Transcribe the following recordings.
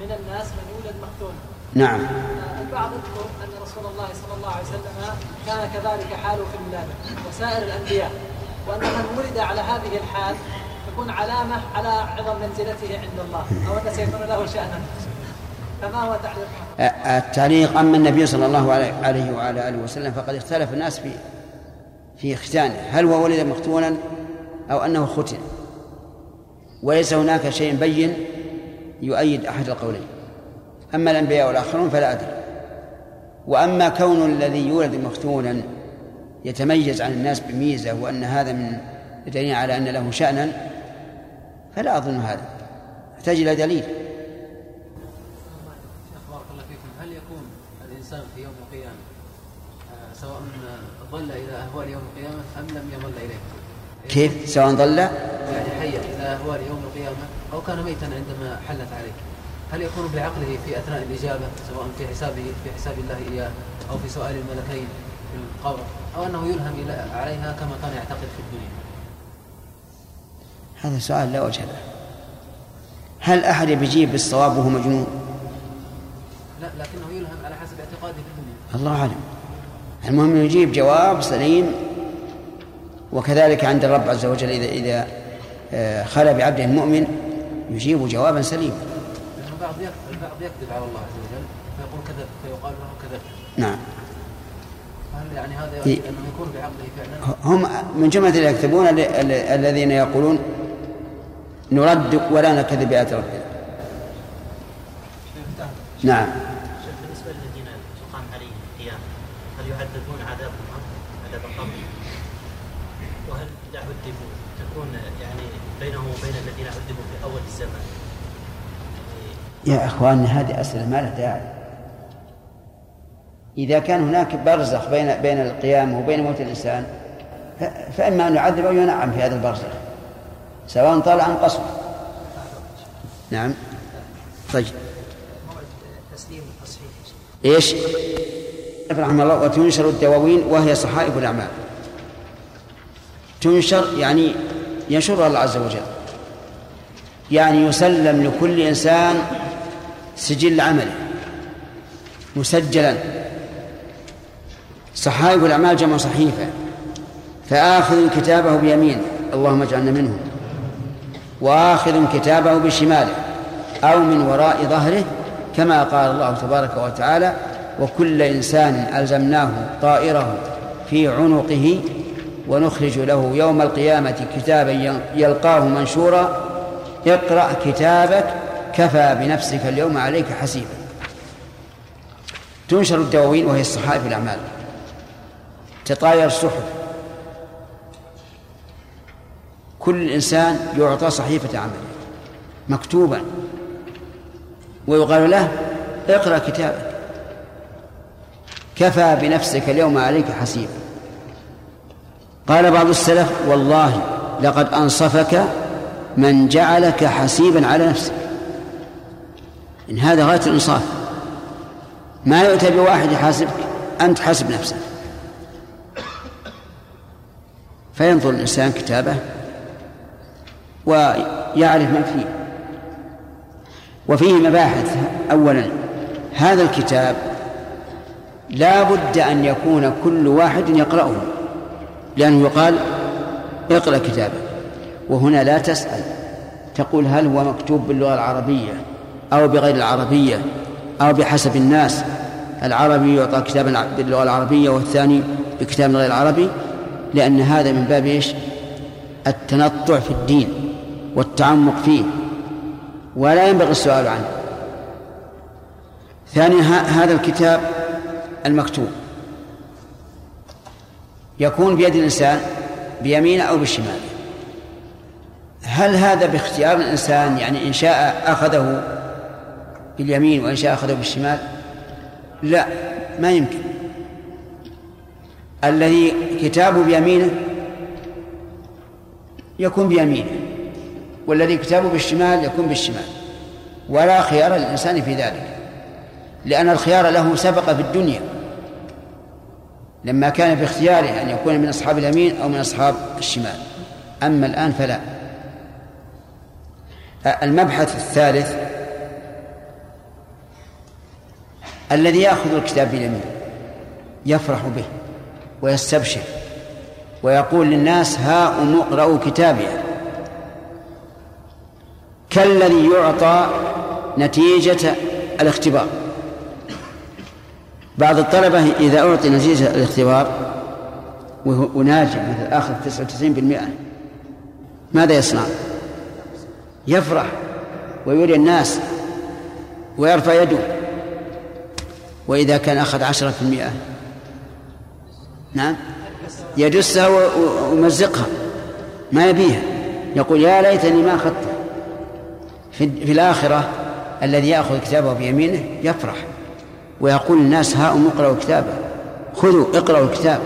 من الناس من يولد مختونا نعم. البعض يذكر أن رسول الله صلى الله عليه وسلم كان كذلك حاله في الولاده وسائر الأنبياء وأن من ولد على هذه الحال تكون علامة على عظم منزلته عند الله أو أن سيكون له شأنا. فما هو تعليق التعليق أما النبي صلى الله عليه وعلى آله وسلم فقد اختلف الناس في في ختانه. هل هو ولد مختونا أو أنه ختن وليس هناك شيء بين يؤيد أحد القولين. أما الأنبياء والآخرون فلا أدري. وأما كون الذي يولد مختونا يتميز عن الناس بميزة وأن هذا من دليل على أن له شأنا فلا أظن هذا. يحتاج إلى دليل. بارك الله فيكم هل يكون الإنسان في يوم القيامة آه، سواء ظل إلى أهوال يوم القيامة أم لم يظل إليه؟ كيف؟ سواء ظل؟ يعني حيا إلى أهوال يوم القيامة أو كان ميتا عندما حلت عليه هل يكون بعقله في أثناء الإجابة سواء في حسابه في حساب الله إياه أو في سؤال الملكين في القبر أو أنه يلهم عليها كما كان يعتقد في الدنيا؟ هذا سؤال لا وجه له. هل أحد يجيب بالصواب وهو مجنون؟ لا لكنه يلهم على حسب اعتقاده في الدنيا. الله أعلم. المهم يجيب جواب سليم وكذلك عند الرب عز وجل اذا إذا آه، خلى بعبده المؤمن يجيب جوابا سليما. البعض البعض يكذب على الله عز وجل فيقول كذب فيقال له كذب نعم هل يعني هذا؟ إنه يكون بعقله فعلا؟ هم من جملة اللي يكذبون الذين يقولون نرد ولا نكذب بآيات ربنا. نعم. بالنسبة للذين تقام عليهم القيامه هل يعذبون عذاب عذاب القبر؟ وهل اذا عذبوا تكون يعني بينهم وبين الذين عذبوا في اول الزمان يا إخواني هذه أسئلة ما لها داعي. إذا كان هناك برزخ بين بين القيامة وبين موت الإنسان فإما أن يعذب أو ينعم في هذا البرزخ سواء طال عن قصر. نعم. طيب. إيش؟ رحمه الله وتنشر الدواوين وهي صحائف الأعمال. تنشر يعني ينشرها الله عز وجل. يعني يسلم لكل إنسان سجل عمله مسجلا. صحائف الأعمال جمع صحيفة. فآخذ كتابه بيمينه اللهم اجعلنا منهم وآخذ كتابه بشماله. أو من وراء ظهره. كما قال الله تبارك وتعالى وكل إنسان ألزمناه طائره في عنقه ونخرج له يوم القيامة كتابا يلقاه منشورا اقرأ كتابك كفى بنفسك اليوم عليك حسيبا. تنشر الدواوين وهي الصحائف الأعمال. تطاير الصحف. كل إنسان يعطى صحيفة عمله. مكتوبا. ويقال له اقرأ كتابك. كفى بنفسك اليوم عليك حسيبا. قال بعض السلف والله لقد أنصفك من جعلك حسيبا على نفسك. إن هذا غاية الإنصاف. ما يؤتى بواحد يحاسبك أنت حاسب نفسك. فينظر الإنسان كتابه ويعرف ما فيه. وفيه مباحث. أولا هذا الكتاب لا بد أن يكون كل واحد يقرأه لأنه يقال اقرأ كتابك. وهنا لا تسأل تقول هل هو مكتوب باللغة العربية؟ أو بغير العربية أو بحسب الناس. العربي يعطى كتابا باللغة العربية والثاني بكتاب غير العربي لأن هذا من باب إيش؟ التنطع في الدين والتعمق فيه ولا ينبغي السؤال عنه. ثانيا هذا الكتاب المكتوب. يكون بيد الإنسان بيمينه أو بالشمال. هل هذا باختيار الإنسان؟ يعني إن شاء أخذه باليمين وإن شاء أخذه بالشمال؟ لا ما يمكن. الذي كتابه بيمينه يكون بيمينه والذي كتابه بالشمال يكون بالشمال. ولا خيار للإنسان في ذلك لأن الخيار له سبق في الدنيا. لما كان باختياره أن يكون من أصحاب اليمين أو من أصحاب الشمال. أما الآن فلا. المبحث الثالث الذي يأخذ الكتاب باليمين يفرح به ويستبشر ويقول للناس هاؤم اقرأوا كتابي. كالذي يعطى نتيجة الاختبار. بعض الطلبة إذا أعطي نتيجة الاختبار وهو ناجح مثل آخذ 99% ماذا يصنع؟ يفرح ويري الناس ويرفع يده. وإذا كان أخذ عشرة في المئة. نعم. يدسها ويمزقها ما يبيها. يقول يا ليتني ما أخذته. في, في الآخرة الذي يأخذ كتابه بيمينه يفرح. ويقول الناس هاؤم اقرأوا كتابه. خذوا اقرأوا الكتاب.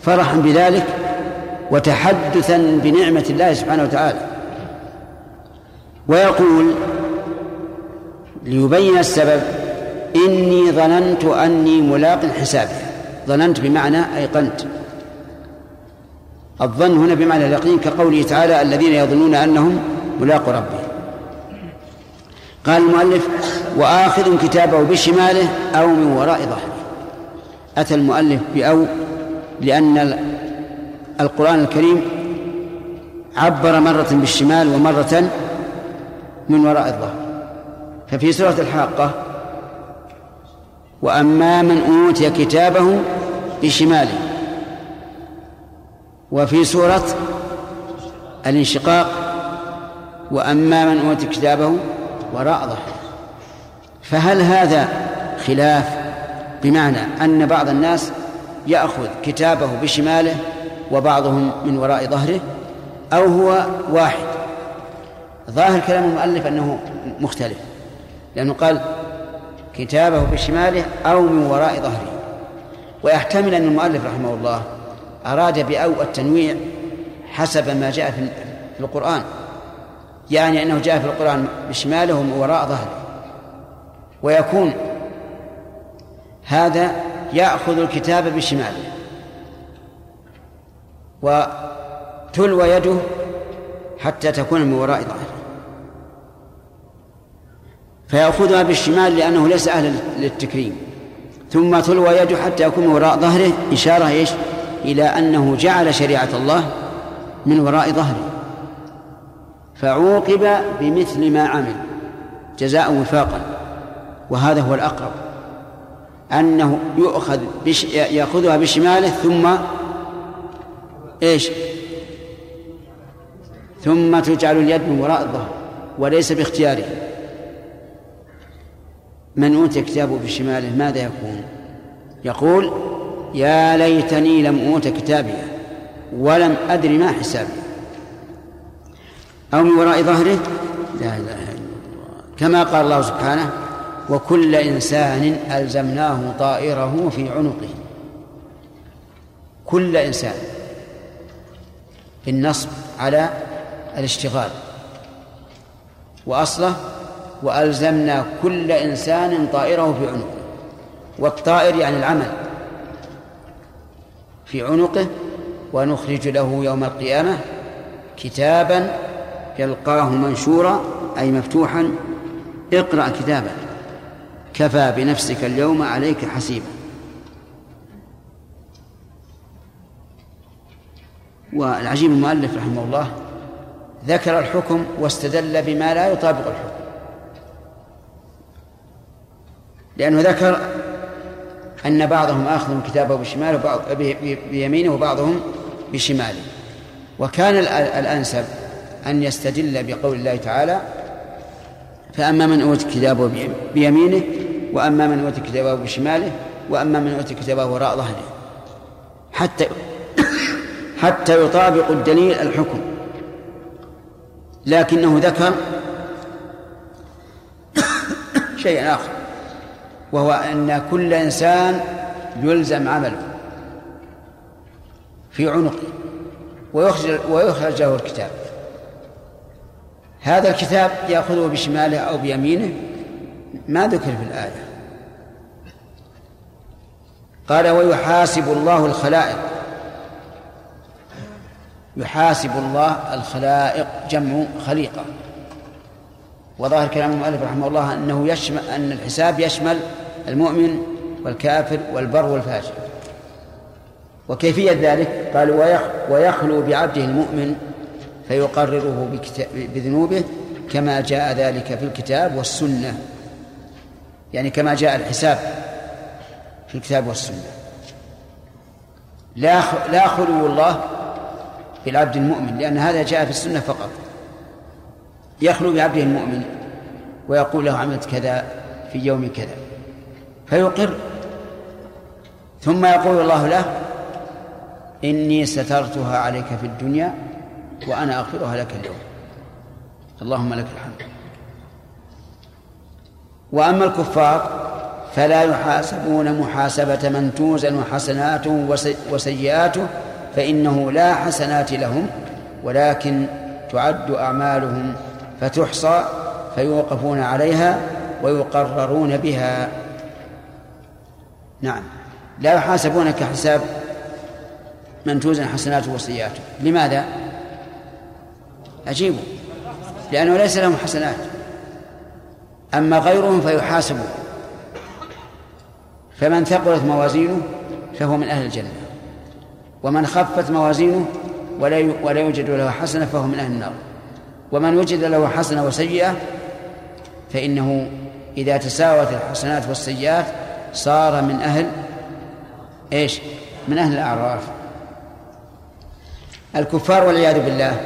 فرحا بذلك وتحدثا بنعمة الله سبحانه وتعالى. ويقول ليبين السبب إني ظننت أني ملاق حسابي ظننت بمعنى أيقنت. الظن هنا بمعنى اليقين كقوله تعالى الذين يظنون أنهم ملاقوا ربهم قال المؤلف وآخذ كتابه بشماله أو من وراء ظهره. أتى المؤلف بأو لأن القرآن الكريم عبر مرة بالشمال ومرة من وراء الظهر. ففي سورة الحاقة وأما من أوتي كتابه بشماله. وفي سورة الانشقاق وأما من أوتي كتابه وراء ظهره. فهل هذا خلاف بمعنى أن بعض الناس يأخذ كتابه بشماله وبعضهم من وراء ظهره أو هو واحد؟ ظاهر كلام المؤلف أنه مختلف لأنه قال كتابه بشماله أو من وراء ظهره. ويحتمل أن المؤلف رحمه الله أراد بأو التنويع حسب ما جاء في القرآن. يعني أنه جاء في القرآن بشماله ومن وراء ظهره. ويكون هذا يأخذ الكتاب بشماله. وتلوى يده حتى تكون من وراء ظهره. فيأخذها بالشمال لأنه ليس أهلا للتكريم. ثم تلوى يده حتى يكون وراء ظهره إشارة إيش؟ إلى أنه جعل شريعة الله من وراء ظهره. فعوقب بمثل ما عمل جزاء وفاقا. وهذا هو الأقرب أنه يؤخذ بش يأخذها بشماله ثم إيش؟ ثم تجعل اليد من وراء الظهر وليس باختياره. من أوتي كتابه بشماله ماذا يكون؟ يقول يا ليتني لم أوت كتابي ولم أدر ما حسابي. أو من وراء ظهره لا إله إلا الله. كما قال الله سبحانه وكل إنسان ألزمناه طائره في عنقه. كل إنسان. بالنصب على الاشتغال. وأصله وألزمنا كل إنسان طائره في عنقه. والطائر يعني العمل. في عنقه ونخرج له يوم القيامة كتابا يلقاه منشورا أي مفتوحا اقرأ كتابا كفى بنفسك اليوم عليك حسيبا. والعجيب المؤلف رحمه الله ذكر الحكم واستدل بما لا يطابق الحكم. لأنه ذكر أن بعضهم آخذ كتابه بشماله وبعض بيمينه وبعضهم بشماله. وكان الأنسب أن يستدل بقول الله تعالى فأما من أوتي كتابه بيمينه وأما من أوتي كتابه بشماله وأما من أوتي كتابه وراء ظهره. حتى حتى يطابق الدليل الحكم. لكنه ذكر شيئا آخر. وهو أن كل إنسان يلزم عمله في عنقه ويخرج ويخرج له الكتاب. هذا الكتاب يأخذه بشماله أو بيمينه. ما ذكر في الآية. قال ويحاسب الله الخلائق. يحاسب الله الخلائق جمع خليقة. وظاهر كلام المؤلف رحمه الله أنه يشمل أن الحساب يشمل المؤمن والكافر والبر والفاجر وكيفية ذلك؟ قالوا ويخلو بعبده المؤمن فيقرره بذنوبه كما جاء ذلك في الكتاب والسنة. يعني كما جاء الحساب في الكتاب والسنة. لا لا خلو الله بالعبد المؤمن لأن هذا جاء في السنة فقط. يخلو بعبده المؤمن ويقول له عملت كذا في يوم كذا. فيقر. ثم يقول الله له إني سترتها عليك في الدنيا وأنا أغفرها لك اليوم. اللهم لك الحمد. وأما الكفار فلا يحاسبون محاسبة من توزن حسناته وسيئاته فإنه لا حسنات لهم ولكن تعد أعمالهم فتحصى فيوقفون عليها ويقررون بها. نعم. لا يحاسبون كحساب من توزن حسناته وسيئاته لماذا؟ أجيبوا. لأنه ليس لهم حسنات. أما غيرهم فيحاسبون. فمن ثقلت موازينه فهو من أهل الجنة. ومن خفت موازينه ولا ولا يوجد له حسنة فهو من أهل النار. ومن وجد له حسنة وسيئة فإنه إذا تساوت الحسنات والسيئات صار من أهل إيش؟ من أهل الأعراف. الكفار والعياذ بالله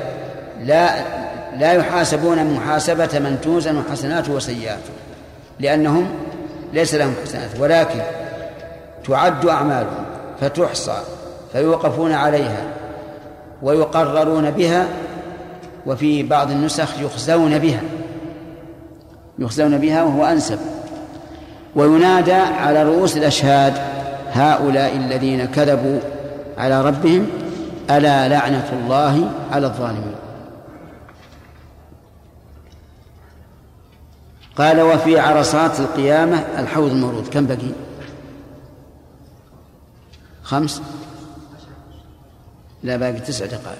لا لا يحاسبون محاسبة من توزن حسناته وسيئاته لأنهم ليس لهم حسنات ولكن تعد أعمالهم فتحصى فيوقفون عليها ويقررون بها وفي بعض النسخ يخزون بها يخزون بها وهو أنسب. وينادى على رؤوس الأشهاد هؤلاء الذين كذبوا على ربهم ألا لعنة الله على الظالمين؟ قال وفي عرصات القيامة الحوض المورود. كم بقي؟ خمس؟ لا باقي تسع دقائق.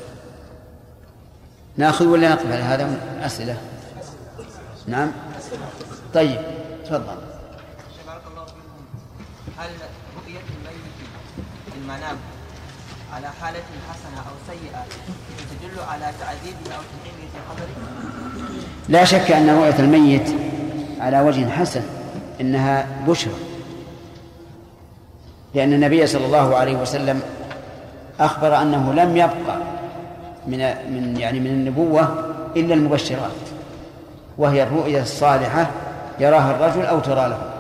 ناخذ ولا نقبل؟ هذا أسئلة. نعم؟ طيب تفضل. هل رؤية الميت في المنام على حالة حسنة أو سيئة تدل على تعذيبه أو تنعيمه في قبره؟ لا شك أن رؤية الميت على وجه حسن إنها بشرى. لأن النبي صلى الله عليه وسلم أخبر أنه لم يبقى من من يعني من النبوة إلا المبشرات وهي الرؤيا الصالحة يراها الرجل أو ترى له.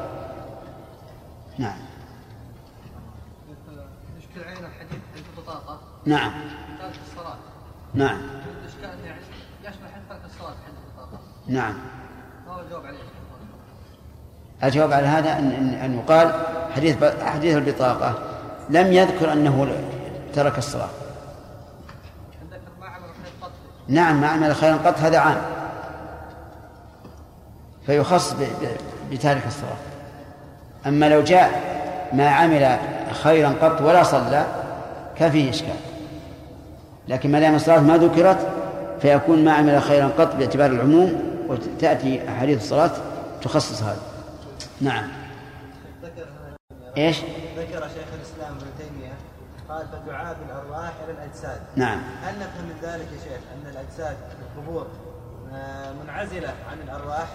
نعم يشكل عين الحديث البطاقة نعم. ترك الصلاة نعم. الإشكال يعني يشمل ترك الصلاة نعم. ما هو الجواب عليه الجواب على هذا أن أن أن يقال حديث حديث البطاقة. لم يذكر أنه ترك الصلاة. نعم ما عمل خيرا قط هذا عام. فيخص بتارك الصلاة. أما لو جاء ما عمل خيرا قط ولا صلى كان فيه إشكال. لكن ما دام الصلاة ما ذكرت فيكون ما عمل خيرا قط باعتبار العموم وتأتي أحاديث الصلاة تخصص هذا. نعم. إيش؟ ذكر شيخ الإسلام ابن تيمية قال فتعاد الأرواح إلى الأجساد. نعم. هل نفهم من ذلك يا شيخ أن الأجساد القبور آه، منعزلة عن الأرواح؟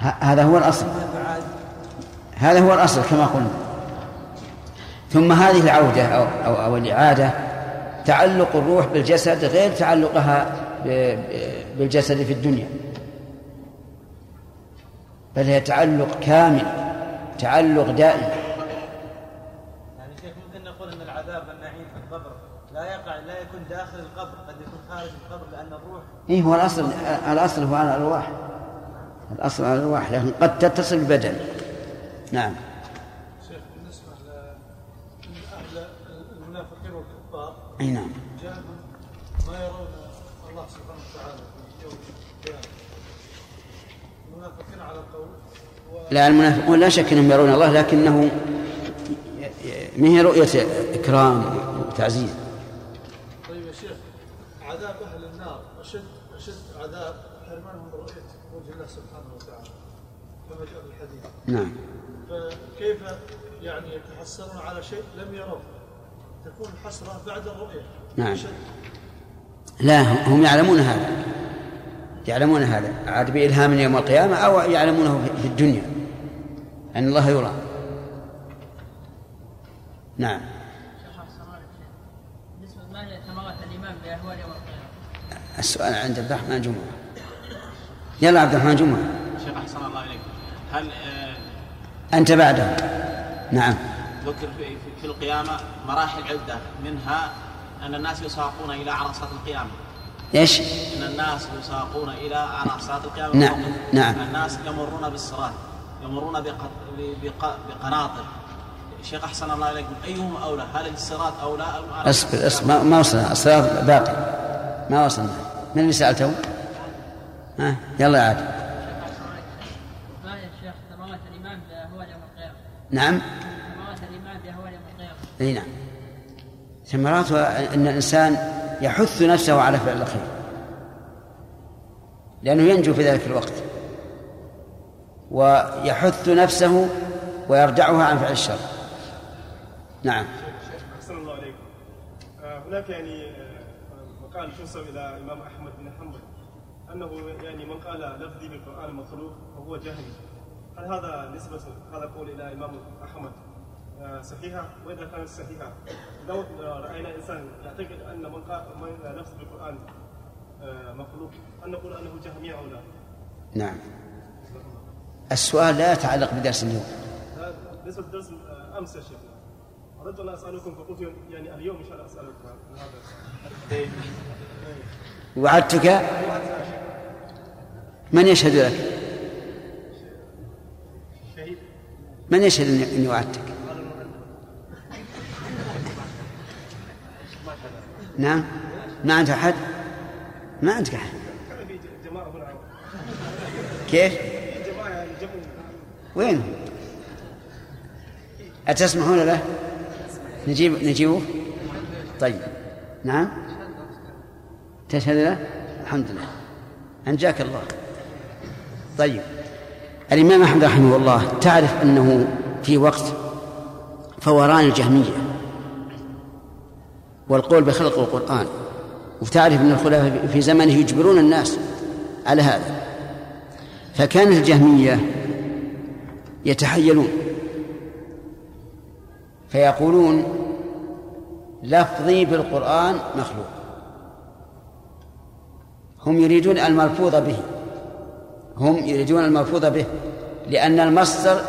ه- هذا هو تعاد هذا هو الأصل كما قلنا. ثم هذه العودة أو, أو, أو الإعادة تعلق الروح بالجسد غير تعلقها بالجسد في الدنيا. بل هي تعلق كامل تعلق دائم. يعني شيخ ممكن نقول أن العذاب والنعيم في القبر لا يقع لا يكون داخل القبر قد يكون خارج القبر لأن الروح إيه هو الأصل الأصل هو على الأرواح. الأصل على الأرواح لكن قد تتصل بالبدن نعم شيخ بالنسبة لأهل المنافقين أي نعم. ما يرون الله سبحانه وتعالى في يوم القيامة المنافقين على القول لا المنافقون لا شك أنهم يرون الله لكنه ما هي رؤية إكرام وتعزيز؟ طيب يا شيخ عذاب أهل النار أشد أشد عذاب حرمانهم من رؤية وجه الله سبحانه وتعالى كما جاء في الحديث. نعم. فكيف يعني يتحسرون على شيء لم يروه تكون الحسرة بعد الرؤية. نعم. لا هم يعلمون هذا. يعلمون هذا. عاد بإلهام يوم القيامة أو يعلمونه في الدنيا. أن الله يرى. نعم؟ السؤال عند عبد الرحمن جمعة. يلا عبد الرحمن جمعة. شيخ أحسن الله إليك. هل آه، أنت بعده. نعم. ذكر في, في- في القيامة مراحل عدة. منها أن الناس يساقون إلى عرصات القيامة. إيش؟ أن الناس يساقون إلى عرصات القيامة. نعم،. نعم. الناس يمرون بالصراط يمرون بق- بق- بقناطر. شيخ أحسن الله إليكم أيهم أولى؟ هل الصراط أولى ام أصبر أصبر. ما- ما وصلنا. الصراط باقي. ما وصلنا. من اللي سألته؟ ها؟ يلا يا عاد. ما هي الشيخ ثمرات الإيمان بأهوال يوم القيامة؟ نعم ثمرات الإيمان بأهوال يوم القيامة أي نعم. ثمراتها أن الإنسان يحث نفسه على فعل الخير. لأنه ينجو في ذلك الوقت. ويحث نفسه ويردعها عن فعل الشر. نعم. شيخ أحسن الله عليكم. آه، هناك يعني آه، مقال تنسب إلى الامام أحمد بن حنبل. أنه يعني من قال لفظي بالقرآن مخلوق فهو جهمي هل هذا نسبة هذا القول إلى الامام أحمد؟ صحيحة؟ وإذا كانت صحيحة؟ لو رأينا إنسان يعتقد أن من قال من لفظ بالقران آه، مخلوق ان نقول أنه جهمي أو لا؟ نعم. السؤال لا يتعلق بدرس اليوم. بالنسبة لدرس آه، أمس يا شيخ. أردت أن أسألكم فقلت يعني اليوم إن شاء الله اسالكم عن هذا وعدتك؟ من يشهد لك؟ من يشهد اني إني وعدتك؟ نعم. ما عندك أحد؟ ما عندك هنا كيف؟ وين؟ أتسمحون له؟ نجيب نجيبه؟ طيب. نعم. تشهد له؟ الحمد لله. أنجاك الله. طيب. الإمام أحمد رحمه الله تعرف أنه في وقت فوران الجهمية. والقول بخلق القرآن. وتعرف أن الخلفاء في زمنه يجبرون الناس على هذا. فكانت الجهمية يتحيلون. فيقولون لفظي بالقرآن مخلوق. هم يريدون الملفوظ به. هم يريدون الملفوظ به. لأن المصدر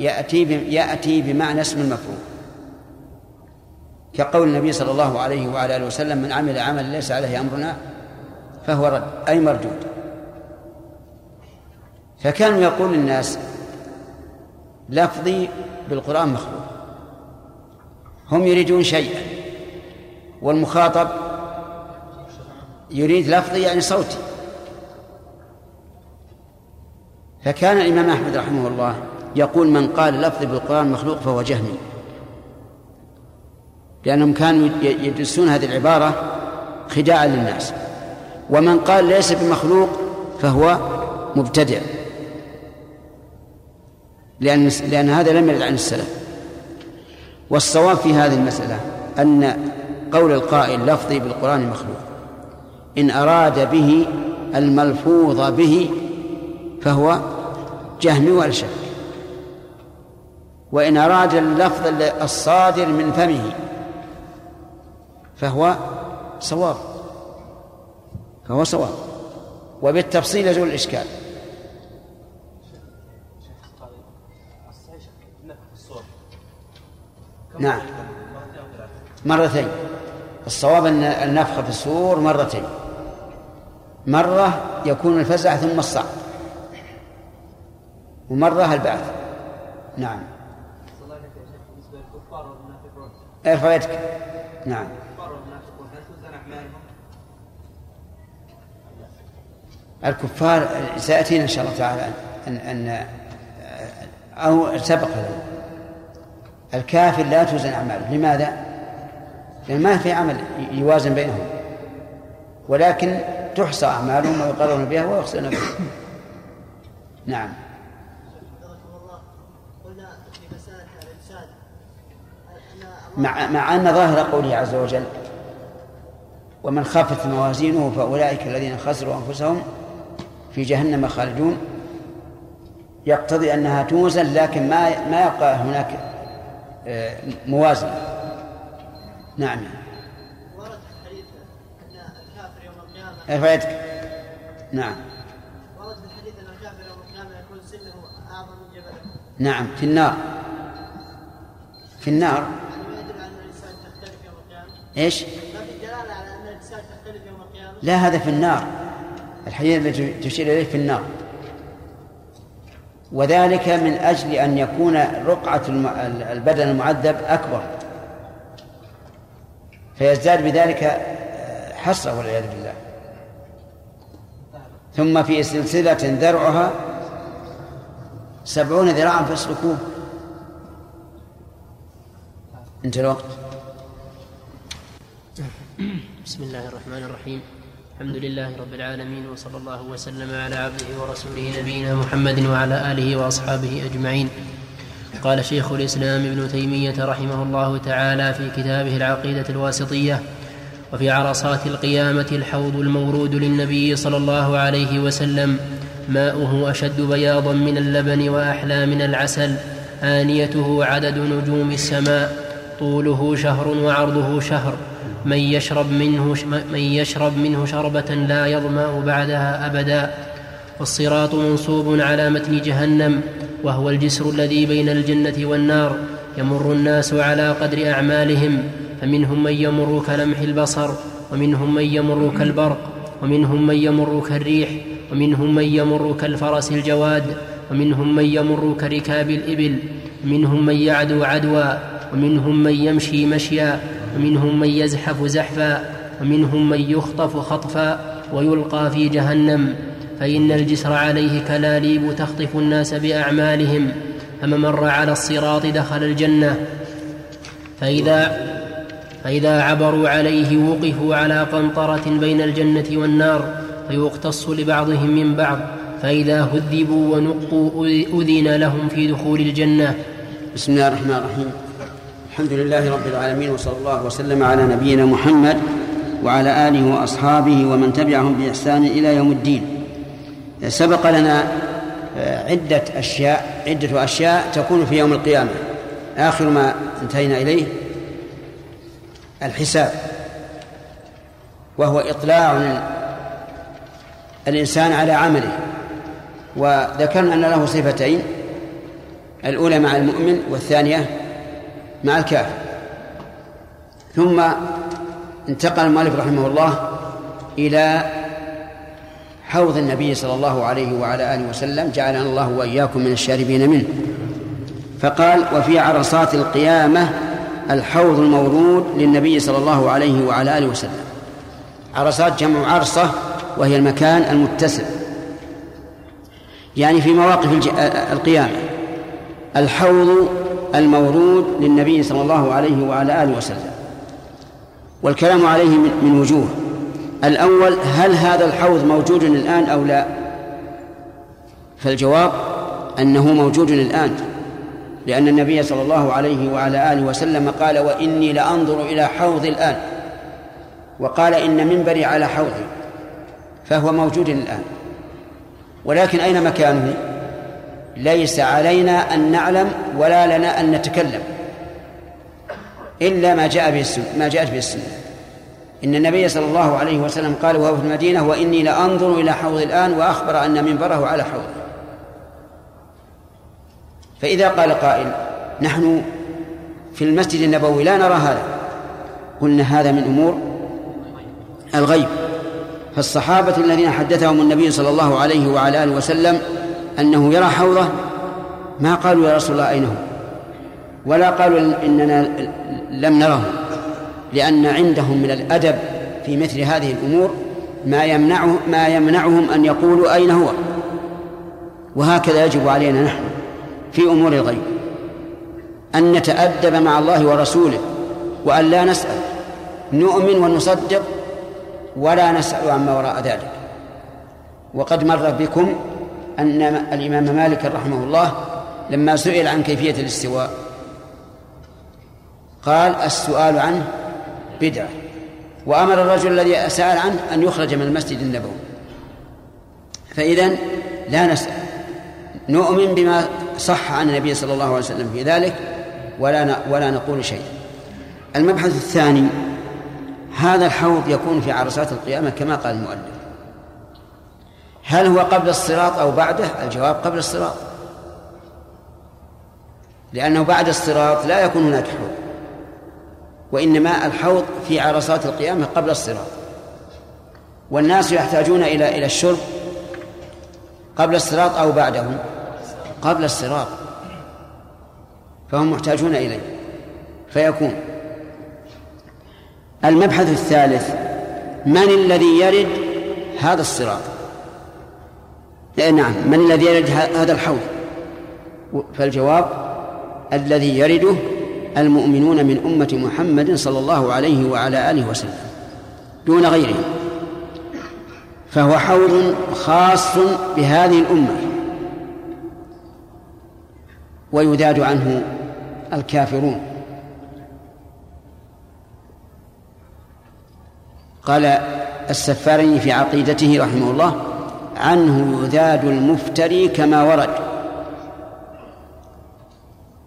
يأتي يأتي بمعنى اسم المفعول. كقول النبي صلى الله عليه وعلى آله وسلم من عمل عملا ليس عليه أمرنا فهو رد أي مردود فكانوا يقول الناس لفظي بالقرآن مخلوق. هم يريدون شيئا والمخاطب يريد لفظي يعني صوتي. فكان الإمام أحمد رحمه الله يقول من قال لفظي بالقرآن مخلوق فهو جهمي. لأنهم كانوا يدرسون هذه العبارة خداعا للناس. ومن قال ليس بمخلوق فهو مبتدع. لأن لأن هذا لم يرد عن السلف. والصواب في هذه المسألة أن قول القائل لفظي بالقرآن مخلوق. إن أراد به الملفوظ به فهو جهمي ولا شك وإن أراد اللفظ الصادر من فمه فهو صواب. فهو صواب. وبالتفصيل يزول الإشكال. نعم. مرتين. الصواب أن النفخ في الصور مرتين. مرة يكون الفزع ثم الصعق ومرة البعث. نعم. ارفع يدك نعم الكفار والمنافقون هل توزن اعمالهم؟ الكفار سيأتينا إن شاء الله تعالى أن أن أو سبق الكافر لا توزن أعماله. لماذا؟ لأن ما في عمل يوازن بينهم. ولكن تحصى أعمالهم ويقرون بها ويحصون بها. نعم. مع مع أن ظاهر قوله عز وجل ومن خافت موازينه فأولئك الذين خسروا أنفسهم في جهنم خالدون. يقتضي أنها توزن لكن ما ما يبقى هناك آه، موازنة. نعم. ورد في الحديث أن الكافر يوم القيامة ارفع يدك نعم. ورد في الحديث أن الكافر يوم القيامة يكون سنه أعظم من جبله نعم في النار. في النار؟ يعني ما يدل على أن الإنسان تختلف يوم القيامة إيش؟ ما في دلالة على أن الإنسان تختلف يوم القيامة؟ لا هذا في النار. الحديث الذي تشير إليه في النار. وذلك من أجل أن يكون الم- البدن المعذب أكبر. فيزداد بذلك آه، حسره والعياذ بالله. ثم في سلسلة ذرعها سبعون ذراعا فاسلكوه انتهى الوقت. بسم الله الرحمن الرحيم. الحمد لله رب العالمين وصلى الله وسلم على عبده ورسوله نبينا محمد وعلى آله وأصحابه أجمعين. قال شيخ الإسلام ابن تيمية رحمه الله تعالى في كتابه العقيدة الواسطية وفي عرصات القيامة الحوض المورود للنبي صلى الله عليه وسلم ماؤه أشد بياضا من اللبن وأحلى من العسل آنيته عدد نجوم السماء طوله شهر وعرضه شهر من يشرب منه من يشرب منه شربة لا يظمأ بعدها أبدا والصراط منصوب على متن جهنم وهو الجسر الذي بين الجنة والنار يمر الناس على قدر أعمالهم فمنهم من يمر كلمح البصر ومنهم من يمر كالبرق ومنهم من يمر كالريح ومنهم من يمر كالفرس الجواد ومنهم من يمر كركاب الإبل ومنهم من يعدو عدوا ومنهم من يمشي مشيا. ومنهم من يزحف زحفا ومنهم من يخطف خطفا ويلقى في جهنم. فإن الجسر عليه كلاليب تخطف الناس بأعمالهم فمن مر على الصراط دخل الجنة. فإذا فإذا عبروا عليه وقفوا على قنطرة بين الجنة والنار فيقتص لبعضهم من بعض. فإذا هذبوا ونقوا أذن لهم في دخول الجنة. بسم الله الرحمن الرحيم. الحمد لله رب العالمين وصلى الله وسلم على نبينا محمد وعلى آله وأصحابه ومن تبعهم بإحسان إلى يوم الدين. سبق لنا عدة أشياء عدة أشياء تكون في يوم القيامة. آخر ما انتهينا إليه الحساب. وهو إطلاع الإنسان على عمله. وذكرنا أن له صفتين الأولى مع المؤمن والثانية مع الكافر. ثم انتقل المؤلف رحمه الله إلى حوض النبي صلى الله عليه وعلى آله وسلم جعلنا الله وإياكم من الشاربين منه. فقال وفي عرصات القيامة الحوض المورود للنبي صلى الله عليه وعلى آله وسلم. عرصات جمع عرصة وهي المكان المتسع. يعني في مواقف القيامة. الحوض المورود للنبي صلى الله عليه وعلى آله وسلم. والكلام عليه من وجوه. الأول هل هذا الحوض موجود الآن أو لا؟ فالجواب أنه موجود الآن لأن النبي صلى الله عليه وعلى آله وسلم قال وإني لأنظر إلى حوض الآن. وقال إن منبري على حوضي. فهو موجود الآن. ولكن أين مكانه؟ ليس علينا أن نعلم ولا لنا أن نتكلم. إلا ما جاء به السنة ما جاءت به السنة. إن النبي صلى الله عليه وسلم قال وهو في المدينة وإني لأنظر إلى حوض الآن وأخبر أن منبره على حوضه فإذا قال قائل نحن في المسجد النبوي لا نرى هذا. قلنا هذا من أمور الغيب. فالصحابة الذين حدثهم النبي صلى الله عليه وعلى آله وسلم أنه يرى حوضه ما قالوا يا رسول الله أين هو؟ ولا قالوا إننا لم نره لأن عندهم من الأدب في مثل هذه الأمور ما يمنعه ما يمنعهم أن يقولوا أين هو. وهكذا يجب علينا نحن في أمور الغيب أن نتأدب مع الله ورسوله وأن لا نسأل نؤمن ونصدق ولا نسأل عما وراء ذلك. وقد مر بكم أن الإمام مالك رحمه الله لما سئل عن كيفية الاستواء قال السؤال عنه بدعة وأمر الرجل الذي سأل عنه أن يخرج من المسجد النبوي. فإذا لا نسأل نؤمن بما صح عن النبي صلى الله عليه وسلم في ذلك ولا ولا نقول شيء. المبحث الثاني هذا الحوض يكون في عرصات القيامة كما قال المؤلف. هل هو قبل الصراط أو بعده؟ الجواب قبل الصراط. لأنه بعد الصراط لا يكون هناك حوض وإنما الحوض في عرصات القيامة قبل الصراط. والناس يحتاجون إلى إلى الشرب قبل الصراط أو بعده قبل الصراط فهم محتاجون إليه فيكون. المبحث الثالث من الذي يرد هذا الصراط؟ نعم. من الذي يرد هذا الحوض؟ فالجواب الذي يرده المؤمنون من أمة محمد صلى الله عليه وعلى آله وسلم دون غيرهم فهو حوض خاص بهذه الأمة. ويذاد عنه الكافرون. قال السفارين في عقيدته رحمه الله عنه يذاد المفتري كما ورد.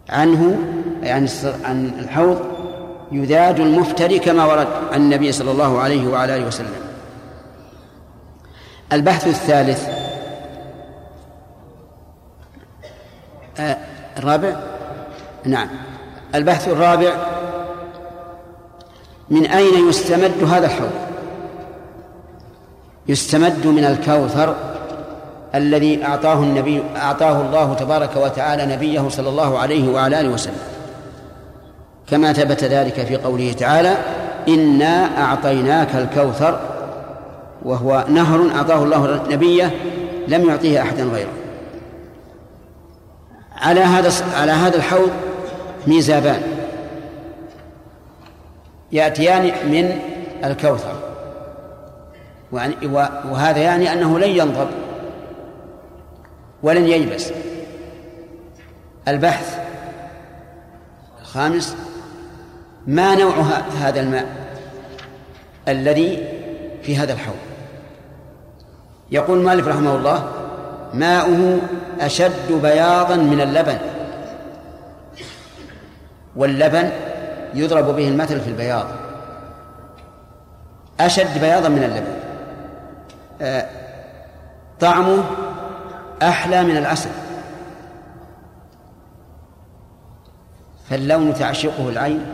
عنه يعني عن الحوض يذاد المفتري كما ورد عن النبي صلى الله عليه وعلى آله وسلم. البحث الثالث. الرابع؟ نعم. البحث الرابع. من أين يستمد هذا الحوض؟ يستمد من الكوثر الذي أعطاه النبي أعطاه الله تبارك وتعالى نبيه صلى الله عليه وعلى آله وسلم. كما ثبت ذلك في قوله تعالى إنا أعطيناك الكوثر وهو نهر أعطاه الله نبيه لم يعطيه أحدا غيره. على هذا على هذا الحوض ميزابان يأتيان من الكوثر. وهذا يعني أنه لن ينضب ولن ييبس. البحث الخامس ما نوع هذا الماء الذي في هذا الحوض؟ يقول المؤلف رحمه الله ماؤه أشد بياضا من اللبن. واللبن يضرب به المثل في البياض. أشد بياضا من اللبن. طعمه أحلى من العسل. فاللون تعشقه العين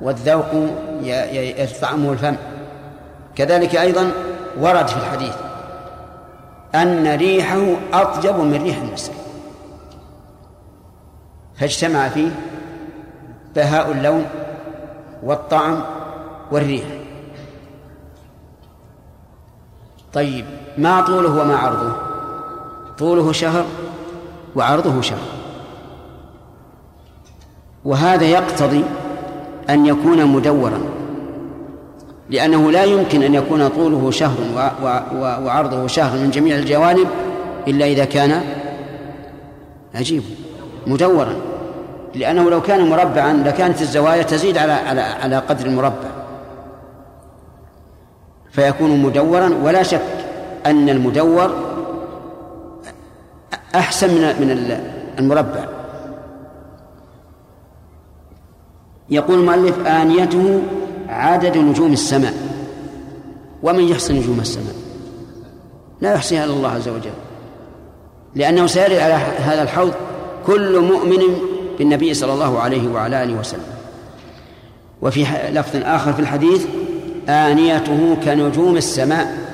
والذوق يطعمه الفم. كذلك أيضا ورد في الحديث أن ريحه أطيب من ريح المسك. فاجتمع فيه بهاء اللون والطعم والريح. طيب ما طوله وما عرضه؟ طوله شهر وعرضه شهر. وهذا يقتضي أن يكون مدورا لأنه لا يمكن أن يكون طوله شهر وعرضه شهر من جميع الجوانب إلا إذا كان عجيب مدورا. لأنه لو كان مربعا لكانت الزوايا تزيد على على على قدر المربع. فيكون مدورا ولا شك أن المدور أحسن من من المربع. يقول المؤلف آنيته عدد نجوم السماء. ومن يحصي نجوم السماء؟ لا يحصيها إلا الله عز وجل. لأنه سيرد على هذا الحوض كل مؤمن بالنبي صلى الله عليه وعلى آله وسلم. وفي لفظ آخر في الحديث آنيته كنجوم السماء.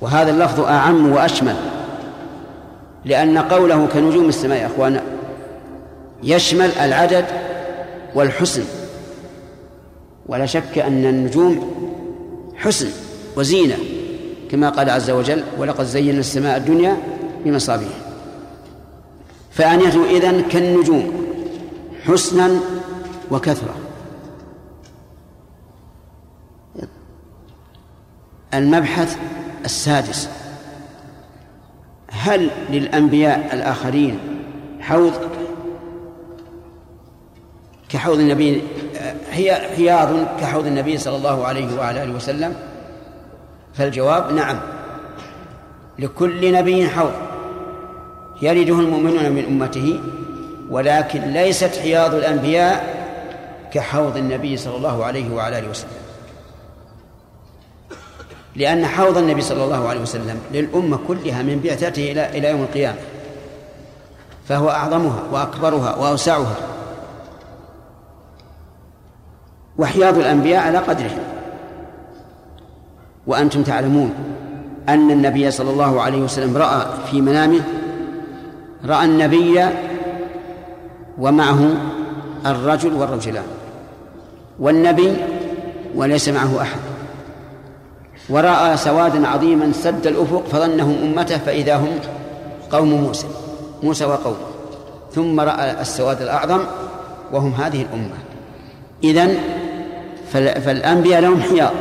وهذا اللفظ أعم وأشمل لأن قوله كنجوم السماء يا أخوانا يشمل العدد والحسن. ولا شك أن النجوم حسن وزينة كما قال عز وجل ولقد زينا السماء الدنيا بمصابيح فآنيته إذن كالنجوم حسنا وكثرة. المبحث السادس. هل للأنبياء الآخرين حوض كحوض النبي هي حياض كحوض النبي صلى الله عليه وعلى آله وسلم؟ فالجواب نعم. لكل نبي حوض. يرده المؤمنون من أمته ولكن ليست حياض الأنبياء كحوض النبي صلى الله عليه وعلى آله وسلم. لأن حوض النبي صلى الله عليه وسلم للأمة كلها من بعثته إلى إلى يوم القيامة. فهو أعظمها وأكبرها وأوسعها. وحياض الأنبياء على قدرهم وأنتم تعلمون أن النبي صلى الله عليه وسلم رأى في منامه رأى النبي ومعه الرجل والرجلان. والنبي وليس معه أحد. ورأى سوادا عظيما سد الأفق فظنهم أمته فإذا هم قوم موسى موسى وقومه. ثم رأى السواد الأعظم وهم هذه الأمة. إذن فالأنبياء لهم حياض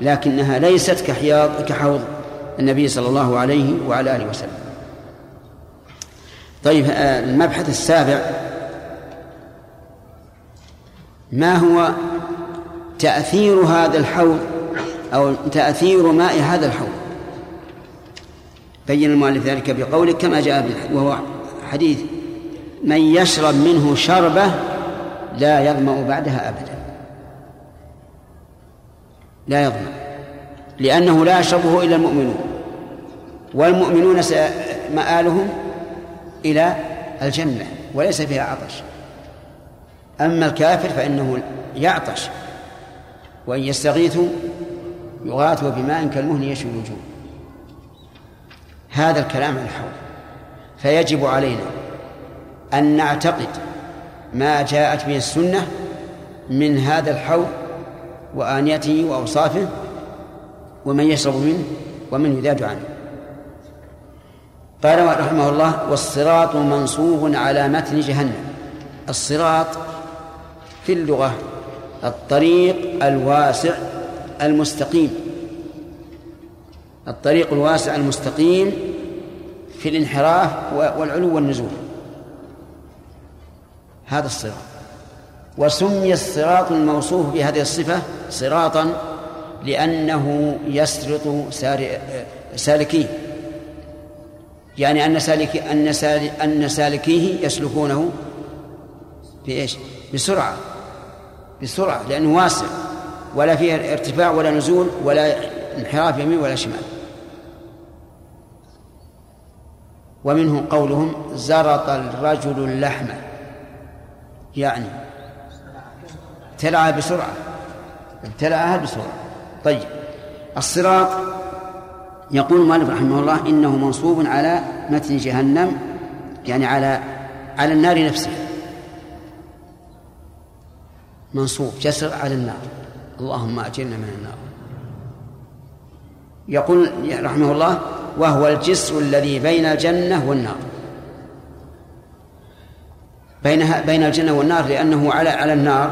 لكنها ليست كحياض كحوض النبي صلى الله عليه وعلى آله وسلم. طيب آه، المبحث السابع ما هو تأثير هذا الحوض أو تأثير ماء هذا الحوض. بين المؤلف ذلك بقوله كما جاء وهو حديث من يشرب منه شربة لا يظمأ بعدها أبدا. لا يظمأ لأنه لا يشربه إلا المؤمنون. والمؤمنون مآلهم إلى الجنة وليس فيها عطش. أما الكافر فإنه يعطش. وإن يستغيثوا يغاثوا بماء كالمهل يشوي الوجوه. هذا الكلام عن الحوض. فيجب علينا أن نعتقد ما جاءت به السنة من هذا الحوض وآنيته وأوصافه ومن يشرب منه ومن يذاد عنه. قال رحمه الله والصراط منصوب على متن جهنم. الصراط في اللغة الطريق الواسع المستقيم. الطريق الواسع المستقيم في الانحراف والعلو والنزول. هذا الصراط. وسمي الصراط الموصوف بهذه الصفة صراطا لأنه يسرط سالكيه. يعني أن سالك أن أن سالكيه يسلكونه بإيش؟ بسرعة. بسرعة لأنه واسع. ولا فيه ارتفاع ولا نزول ولا انحراف يمين ولا شمال. ومنه قولهم زرط الرجل اللحم. يعني ابتلعها بسرعة. ابتلعها بسرعة. طيب. الصراط يقول المؤلف رحمه الله إنه منصوب على متن جهنم يعني على على النار نفسها. منصوب جسر على النار. اللهم أجرنا من النار. يقول رحمه الله وهو الجسر الذي بين الجنة والنار. بينها بين الجنة والنار لأنه على على النار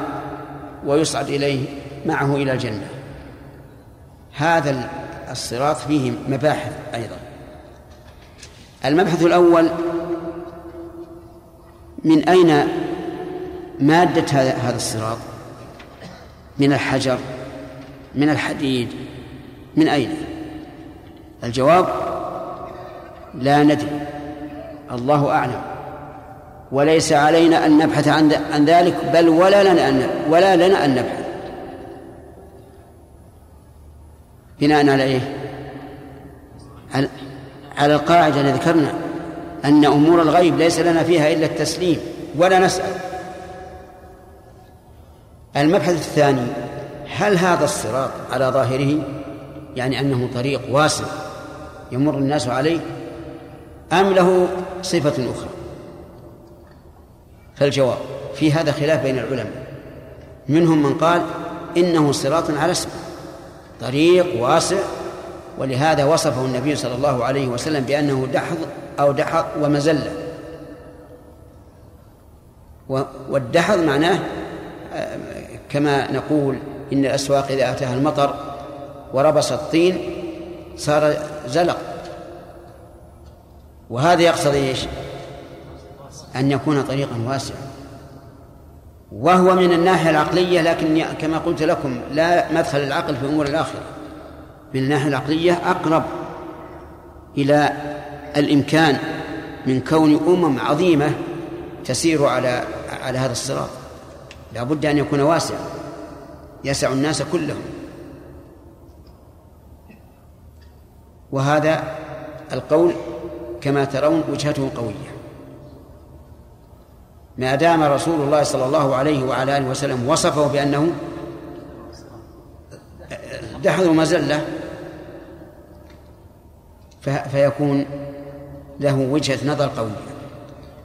ويصعد إليه معه إلى الجنة. هذا الصراط فيه مباحث أيضا. المبحث الأول من أين مادة هذا الصراط؟ من الحجر من الحديد من أين؟ الجواب لا ندري الله أعلم. وليس علينا أن نبحث عن عن ذلك بل ولا لنا أن ولا لنا أن نبحث. بناء على إيه؟ على القاعدة التي ذكرنا أن أمور الغيب ليس لنا فيها إلا التسليم ولا نسأل. المبحث الثاني هل هذا الصراط على ظاهره؟ يعني أنه طريق واسع يمر الناس عليه أم له صفة أخرى؟ فالجواب في هذا خلاف بين العلماء. منهم من قال إنه صراط على اسمه طريق واسع ولهذا وصفه النبي صلى الله عليه وسلم بأنه دحض أو دحض ومزلة. والدحض معناه كما نقول إن الأسواق إذا أتاها المطر وربص الطين صار زلق. وهذا يقصد إيش؟ أن يكون طريقا واسعا. وهو من الناحية العقلية لكن كما قلت لكم لا مدخل العقل في أمور الآخرة. من الناحية العقلية أقرب إلى الإمكان من كون أمم عظيمة تسير على على هذا الصراط. لا بد أن يكون واسعا يسع الناس كلهم. وهذا القول كما ترون وجهته قوية. ما دام رسول الله صلى الله عليه وعلى آله وسلم وصفه بأنه دحض مزلة فيكون له وجهة نظر قوية.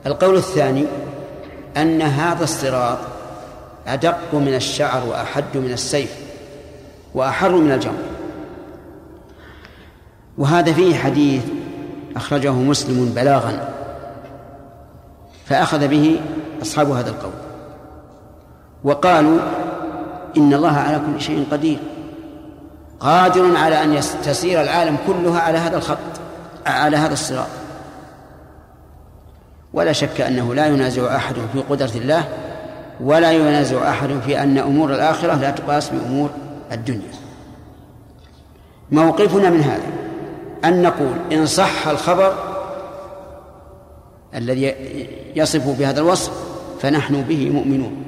القول الثاني أن هذا الصراط أدق من الشعر وأحد من السيف وأحر من الجمر. وهذا فيه حديث أخرجه مسلم بلاغا فأخذ به أصحاب هذا القول. وقالوا إن الله على كل شيء قدير قادر على أن تسير العالم كلها على هذا الخط على هذا الصراط. ولا شك أنه لا ينازع أحد في قدرة الله ولا ينازع أحد في أن أمور الآخرة لا تقاس بأمور الدنيا. موقفنا من هذا أن نقول إن صح الخبر الذي يصف بهذا الوصف فنحن به مؤمنون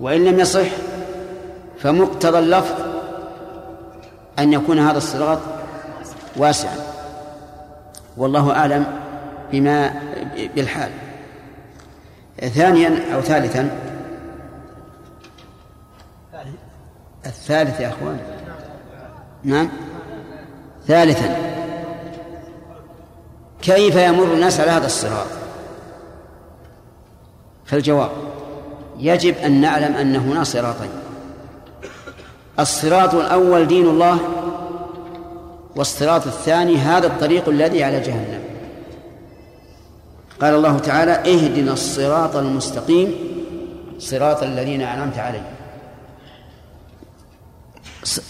وإن لم يصح فمقتضى اللفظ أن يكون هذا الصراط واسعا. والله أعلم بما بالحال. ثانيا أو ثالثا. الثالث يا أخوان. نعم. ثالثا. كيف يمر الناس على هذا الصراط؟ فالجواب يجب أن نعلم أن هنا صراطين. الصراط الأول دين الله والصراط الثاني هذا الطريق الذي على جهنم. قال الله تعالى اهدنا الصراط المستقيم صراط الذين أنعمت عليهم.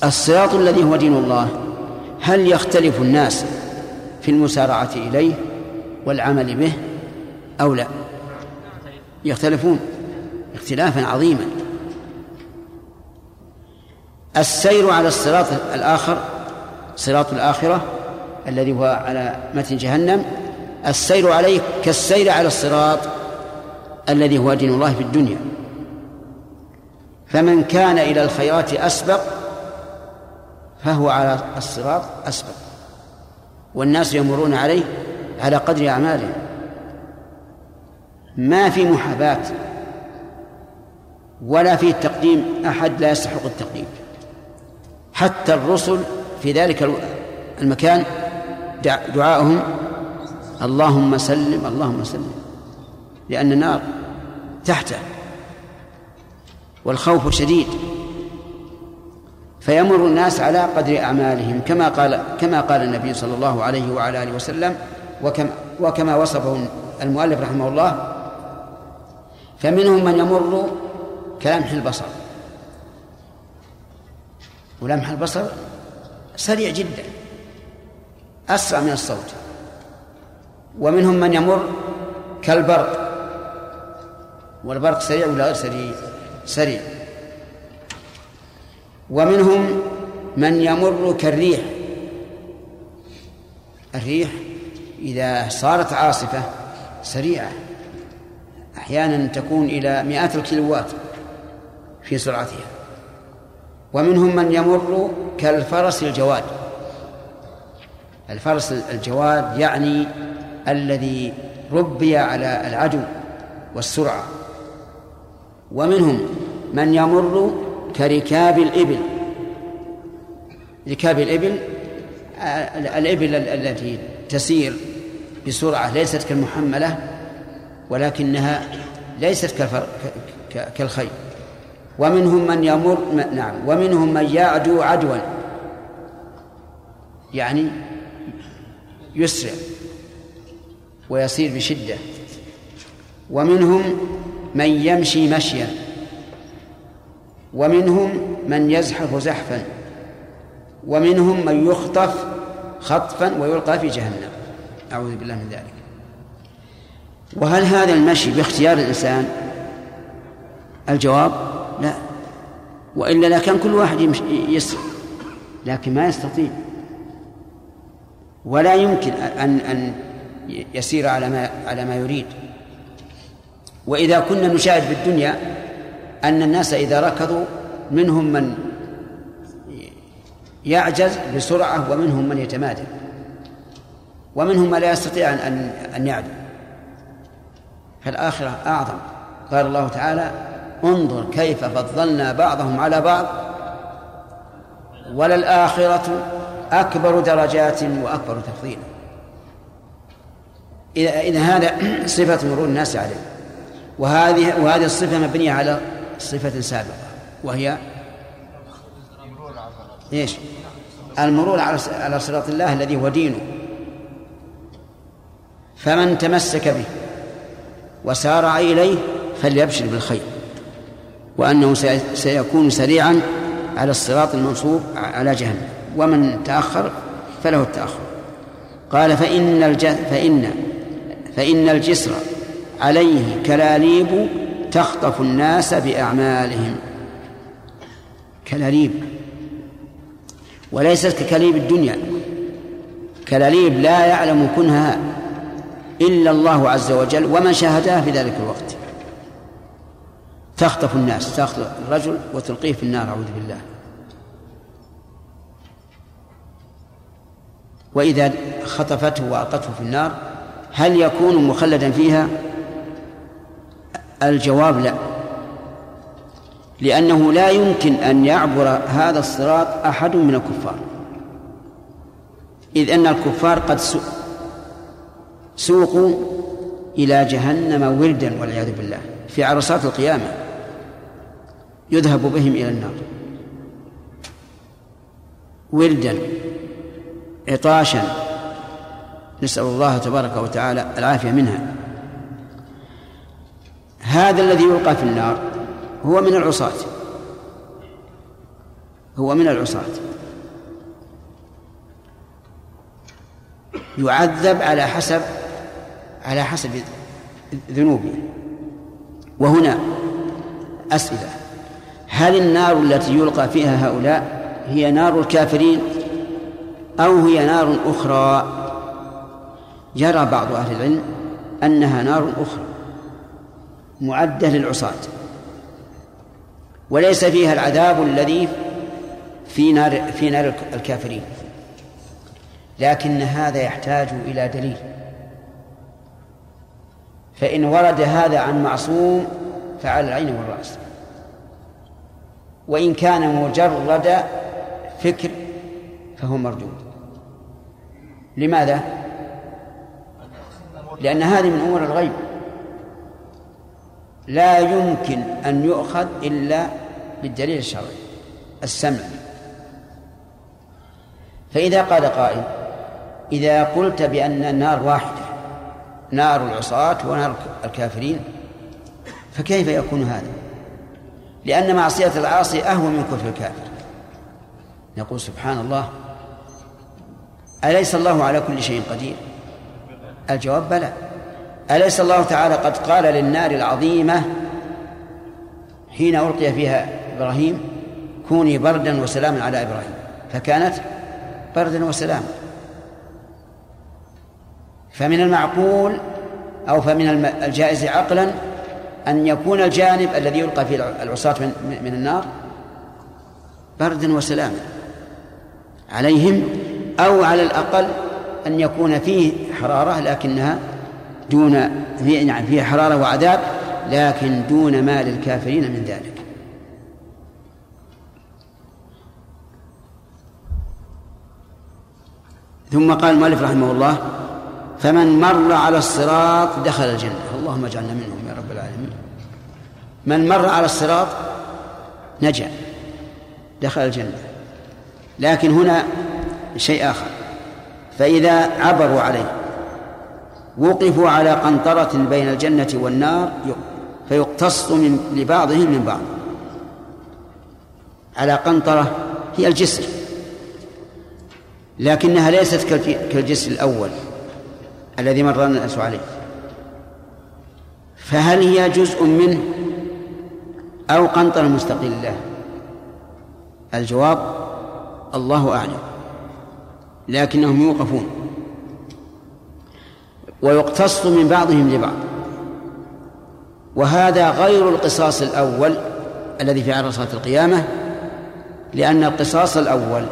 الصراط الذي هو دين الله. هل يختلف الناس في المسارعة إليه والعمل به أو لا؟ يختلفون اختلافا عظيما. السير على الصراط الآخر صراط الآخرة الذي هو على متن جهنم السير عليه كالسير على الصراط الذي هو دين الله في الدنيا. فمن كان إلى الخيرات أسبق فهو على الصراط أسبق. والناس يمرون عليه على قدر أعمالهم. ما في محاباة ولا في تقديم أحد لا يستحق التقديم. حتى الرسل في ذلك المكان دعاءهم اللهم سلم اللهم سلم. لأن النار تحته. والخوف شديد. فيمر الناس على قدر أعمالهم كما قال كما قال النبي صلى الله عليه وعلى آله وسلم وكما وكما وصفه المؤلف رحمه الله فمنهم من يمر كلمح البصر. ولمح البصر سريع جدا أسرع من الصوت. ومنهم من يمر كالبرق. والبرق سريع ولا غير سريع؟ سريع. ومنهم من يمر كالريح. الريح إذا صارت عاصفة سريعة. أحيانا تكون إلى مئات الكيلوات في سرعتها. ومنهم من يمر كالفرس الجواد. الفرس الجواد يعني الذي ربي على العدو والسرعة. ومنهم من يمر كركاب الإبل. ركاب الإبل الإبل التي تسير بسرعة ليست كالمحملة ولكنها ليست كالخيل. ومنهم من يمر نعم ومنهم من يعدو عدوا يعني يسرع. ويصير بشدة. ومنهم من يمشي مشيا. ومنهم من يزحف زحفا. ومنهم من يخطف خطفا ويلقى في جهنم. أعوذ بالله من ذلك. وهل هذا المشي باختيار الإنسان؟ الجواب لا. وإلا لكان كل واحد يسر لكن ما يستطيع. ولا يمكن أن أن يسير على ما على ما يريد. وإذا كنا نشاهد في الدنيا أن الناس إذا ركضوا منهم من يعجز بسرعة ومنهم من يتمادى. ومنهم من لا يستطيع أن أن يعدل فالآخرة أعظم. قال الله تعالى انظر كيف فضلنا بعضهم على بعض وللآخرة أكبر درجات وأكبر تفضيلا. إذا إذا هذا صفة مرور الناس عليه وهذه وهذه الصفة مبنية على صفة سابقة وهي إيش؟ المرور على على صراط الله الذي هو دينه فمن تمسك به وسارع إليه فليبشر بالخير وأنه سيكون سريعا على الصراط المنصوب على جهنم ومن تأخر فله التأخر قال فإن. فإن فإن الجسر عليه كلاليب تخطف الناس بأعمالهم. كلاليب. وليست ككليب الدنيا. كلاليب لا يعلم كنها إلا الله عز وجل ومن شاهدها في ذلك الوقت. تخطف الناس تأخذ الرجل وتلقيه في النار أعوذ بالله. وإذا خطفته وألقته في النار هل يكون مخلدا فيها؟ الجواب لا. لأنه لا يمكن أن يعبر هذا الصراط أحد من الكفار. إذ أن الكفار قد سوقوا إلى جهنم وردا والعياذ بالله في عرصات القيامة يذهب بهم إلى النار. وردا عطاشا نسأل الله تبارك وتعالى العافية منها. هذا الذي يلقى في النار هو من العصاة. هو من العصاة. يعذب على حسب على حسب ذنوبه. وهنا أسئلة. هل النار التي يلقى فيها هؤلاء هي نار الكافرين أو هي نار أخرى؟ يرى بعض أهل العلم أنها نار أخرى معدة للعصاة وليس فيها العذاب الذي في نار في نار الكافرين. لكن هذا يحتاج إلى دليل. فإن ورد هذا عن معصوم فعلى العين والرأس. وإن كان مجرد فكر فهو مردود. لماذا؟ لأن هذه من أمور الغيب لا يمكن أن يؤخذ إلا بالدليل الشرعي السمع فإذا قال قائل إذا قلت بأن النار واحدة نار العصاة ونار الكافرين فكيف يكون هذا؟ لأن معصية العاصي أهون من كفر الكافر نقول سبحان الله أليس الله على كل شيء قدير؟ الجواب بلى. أليس الله تعالى قد قال للنار العظيمة حين ألقي فيها إبراهيم كوني بردا وسلاما على إبراهيم؟ فكانت بردا وسلاما. فمن المعقول أو فمن الجائز عقلا أن يكون الجانب الذي يلقى فيه العصاة من, من النار بردا وسلاما عليهم أو على الأقل أن يكون فيه حرارة لكنها دون فيه يعني فيه حرارة وعذاب لكن دون ما للكافرين من ذلك. ثم قال المؤلف رحمه الله فمن مر على الصراط دخل الجنة. اللهم اجعلنا منهم يا رب العالمين. من مر على الصراط نجا دخل الجنة. لكن هنا شيء آخر. فإذا عبروا عليه وقفوا على قنطرة بين الجنة والنار فيقتص من لبعضهم من بعض. على قنطرة هي الجسر لكنها ليست كالجسر الأول الذي مر الناس عليه. فهل هي جزء منه أو قنطرة مستقلة؟ الجواب الله أعلم. لكنهم يوقفون ويقتص من بعضهم لبعض. وهذا غير القصاص الأول الذي في عرصات القيامة لأن القصاص الأول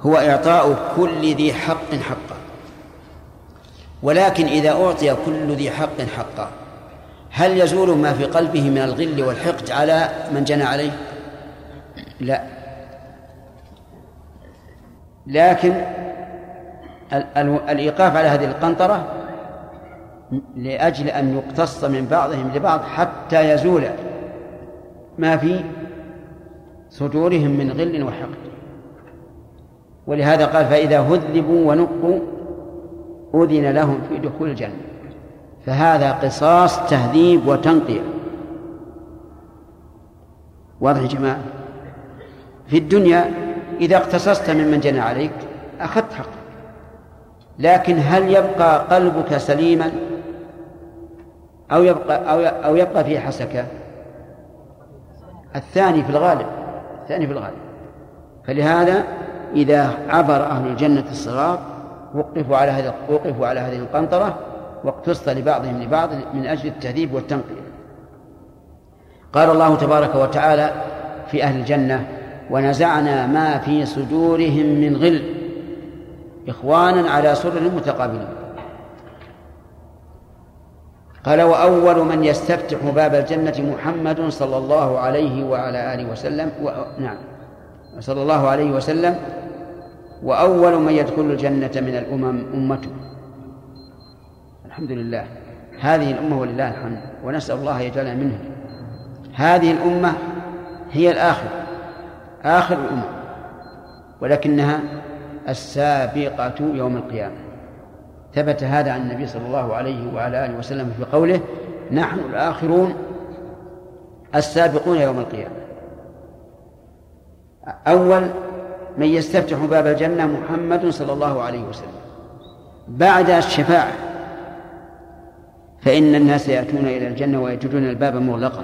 هو إعطاء كل ذي حق حقه ولكن إذا أعطي كل ذي حق حقه هل يزول ما في قلبه من الغل والحقد على من جنى عليه؟ لا. لكن الإيقاف على هذه القنطرة لأجل أن يقتص من بعضهم لبعض حتى يزول ما في صدورهم من غل وحقد. ولهذا قال فإذا هذبوا ونقوا أذن لهم في دخول الجنة. فهذا قصاص تهذيب وتنقية واضح يا جماعة؟ في الدنيا إذا اقتصصت ممن جنى عليك أخذت حقك. لكن هل يبقى قلبك سليما؟ أو يبقى أو أو يبقى في حسكة؟ الثاني في الغالب الثاني في الغالب. فلهذا إذا عبر أهل الجنة الصراط وقفوا على هذه وقفوا على هذه القنطرة واقتص لبعضهم لبعض من أجل التهذيب والتنقية. قال الله تبارك وتعالى في أهل الجنة ونزعنا ما في صدورهم من غل. إخوانا على سرر متقابلين. قال وأول من يستفتح باب الجنة محمد صلى الله عليه وعلى آله وسلم و... نعم صلى الله عليه وسلم. وأول من يدخل الجنة من الأمم أمته. الحمد لله. هذه الأمة ولله الحمد ونسأل الله يجعلنا منهم. هذه الأمة هي الآخر آخر الأمم ولكنها السابقة يوم القيامة. ثبت هذا عن النبي صلى الله عليه وعلى آله وسلم في قوله نحن الآخرون السابقون يوم القيامة. أول من يستفتح باب الجنة محمد صلى الله عليه وسلم. بعد الشفاعة فإن الناس يأتون إلى الجنة ويجدون الباب مغلقا.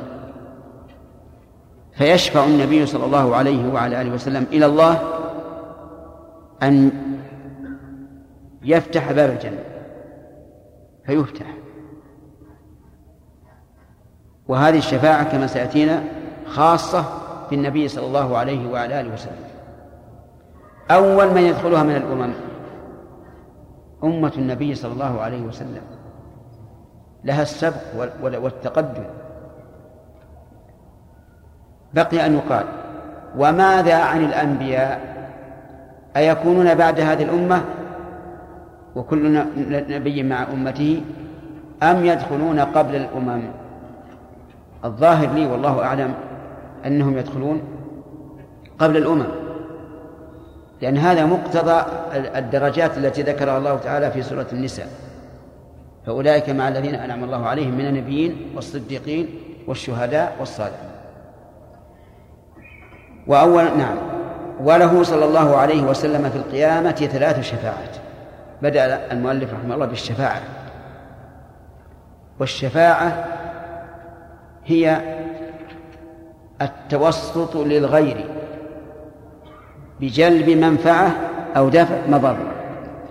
فيشفع النبي صلى الله عليه وعلى آله وسلم إلى الله أن يفتح باب الجنة فيفتح. وهذه الشفاعة كما سيأتينا خاصة بالنبي صلى الله عليه وعلى آله وسلم. أول من يدخلها من الأمم أمة النبي صلى الله عليه وسلم. لها السبق والتقدم. بقي أن يقال. وماذا عن الأنبياء؟ أيكونون بعد هذه الأمة وكل نبي مع أمته أم يدخلون قبل الأمم؟ الظاهر لي والله أعلم أنهم يدخلون قبل الأمم. لأن هذا مقتضى الدرجات التي ذكرها الله تعالى في سورة النساء. فأولئك مع الذين أنعم الله عليهم من النبيين والصديقين والشهداء والصالحين. وأول نعم. وله صلى الله عليه وسلم في القيامة ثلاث شفاعات. بدأ المؤلف رحمه الله بالشفاعة. والشفاعة هي التوسط للغير بجلب منفعة أو دفع مضرة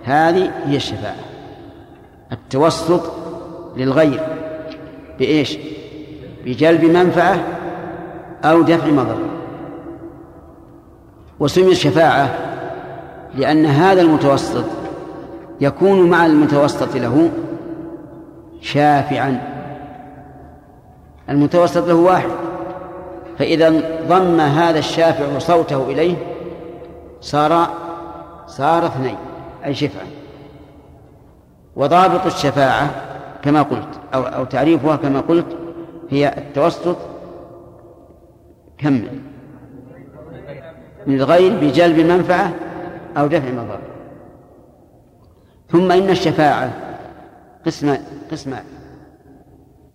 هذه هي الشفاعة. التوسط للغير بإيش؟ بجلب منفعة أو دفع مضرة وسمي الشفاعة لأن هذا المتوسط يكون مع المتوسط له شافعا. المتوسط له واحد فإذا ضم هذا الشافع صوته إليه صار صار اثنين أي شفعا. وضابط الشفاعة كما قلت أو أو تعريفها كما قلت هي التوسط كمل. من الغير بجلب منفعة أو دفع مضرة ثم إن الشفاعة قسم قسمان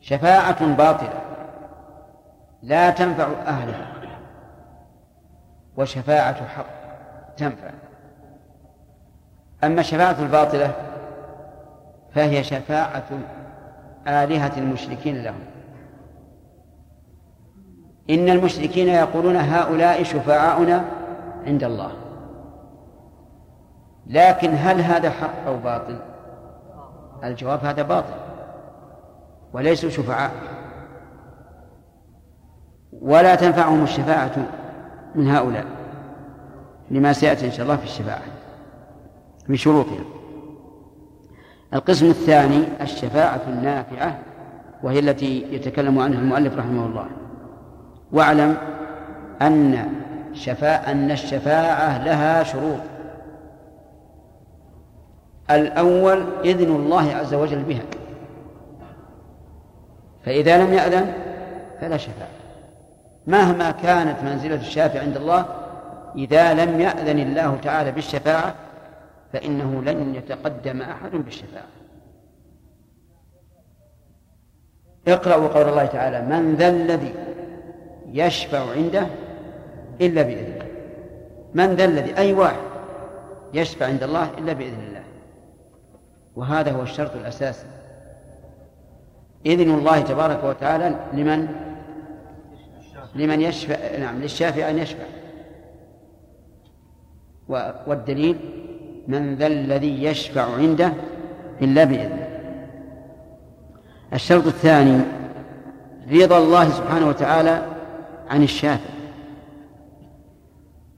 شفاعة باطلة لا تنفع أهلها وشفاعة حق تنفع. أما الشفاعة الباطلة فهي شفاعة آلهة المشركين لهم. إن المشركين يقولون هؤلاء شفعاؤنا عند الله. لكن هل هذا حق أو باطل؟ الجواب هذا باطل. وليسوا شفعاء. ولا تنفعهم الشفاعة من هؤلاء. لما سيأتي إن شاء الله في الشفاعة من شروطها. القسم الثاني الشفاعة النافعة وهي التي يتكلم عنها المؤلف رحمه الله. واعلم أن شفاء أن الشفاعة لها شروط. الأول إذن الله عز وجل بها. فإذا لم يأذن فلا شفاعة. مهما كانت منزلة الشافع عند الله إذا لم يأذن الله تعالى بالشفاعة فإنه لن يتقدم أحد بالشفاعة. اقرأوا قول الله تعالى من ذا الذي يشفع عنده إلا بإذنه من ذا الذي أي واحد يشفع عند الله إلا بإذن الله. وهذا هو الشرط الأساسي. إذن الله تبارك وتعالى لمن؟ لمن يشفع نعم للشافع أن يشفع. والدليل من ذا الذي يشفع عنده إلا بإذنه الشرط الثاني رضا الله سبحانه وتعالى عن الشافع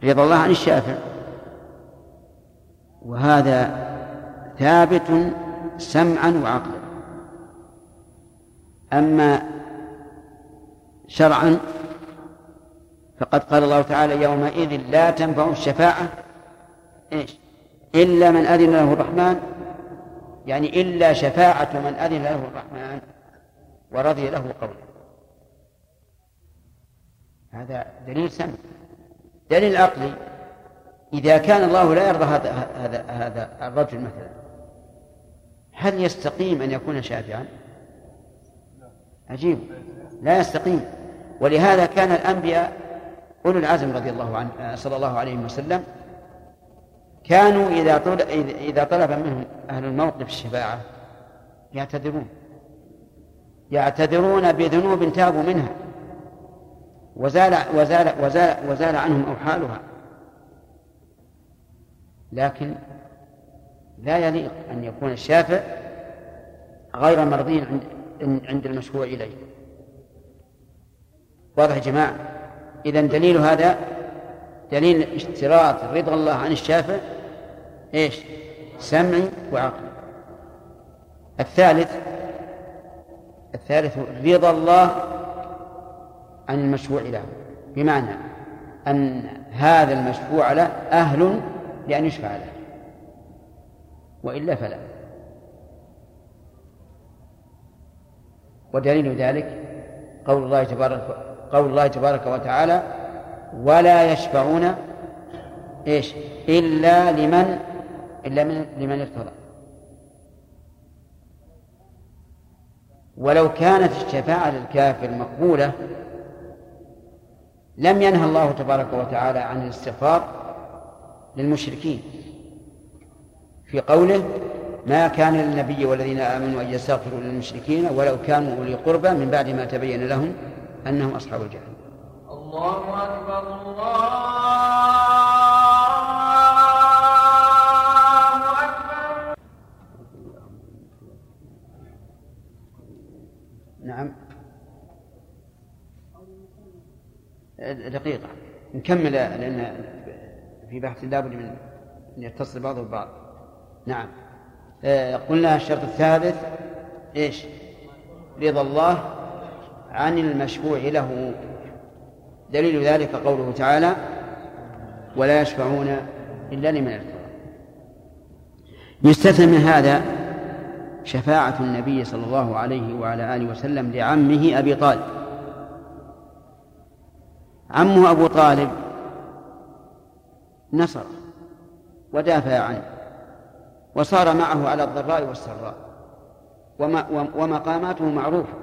رضا الله عن الشافع وهذا ثابت سمعا وعقلا. أما شرعا فقد قال الله تعالى يومئذ لا تنفع الشفاعة. إيش؟ إلا من أذن له الرحمن. يعني إلا شفاعة من أذن له الرحمن ورضي له قوله. هذا دليل سمع. دليل عقلي. إذا كان الله لا يرضى هذا هذا هذا الرجل مثلا هل يستقيم أن يكون شافعا؟ عجيب. لا يستقيم. ولهذا كان الأنبياء أولو العزم رضي الله عنه صلى الله عليه وسلم كانوا إذا إذا طلب منهم أهل الموقف الشفاعة يعتذرون. يعتذرون بذنوب تابوا منها. وزال وزال وزال وزال عنهم أوحالها لكن لا يليق أن يكون الشافع غير مرضي عند المشفوع إليه. واضح يا جماعة؟ إذا دليل هذا دليل اشتراط رضا الله عن الشافع إيش؟ سمعي وعقلي. الثالث الثالث رضا الله عن المشفوع له. بمعنى أن هذا المشفوع له أهل لأن يشفع له. وإلا فلا. ودليل ذلك قول الله تبارك قول الله تبارك وتعالى ولا يشفعون إيش؟ إلا لمن إلا من لمن ارتضى. ولو كانت الشفاعة للكافر مقبولة لم ينهى الله تبارك وتعالى عن الاستغفار للمشركين. في قوله ما كان للنبي والذين آمنوا أن يستغفروا للمشركين ولو كانوا أولي قربى من بعد ما تبين لهم أنهم أصحاب الجحيم. الله أكبر الله أكبر. نعم. دقيقة. نكمل لأن في بحث لابد من أن يتصل بعضه ببعض. نعم. آه، قلنا الشرط الثالث إيش؟ رضا الله عن المشفوع له. دليل ذلك قوله تعالى ولا يشفعون إلا لمن ارتضى. يستثنى من هذا شفاعة النبي صلى الله عليه وعلى آله وسلم لعمه أبي طالب. عمه أبو طالب نصر ودافع عنه وصار معه على الضراء والسراء ومقاماته معروفة.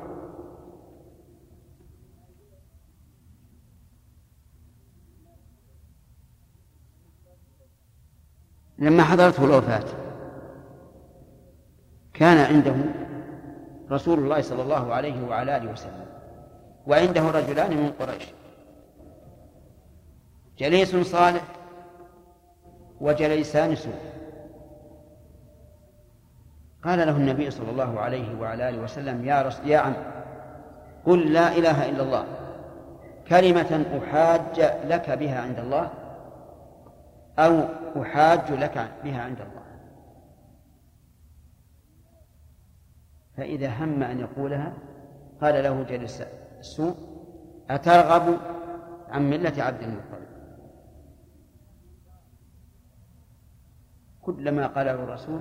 لما حضرته الوفاة كان عنده رسول الله صلى الله عليه وعلى آله وسلم وعنده رجلان من قريش. جليس صالح وجليسان سوء. قال له النبي صلى الله عليه وعلى آله وسلم يا, رس يا عم قل لا إله إلا الله كلمة أحاج لك بها عند الله أو أحاج لك بها عند الله. فإذا هم أن يقولها قال له جلس السوء أترغب عن ملة عبد المطلب؟ كلما قاله الرسول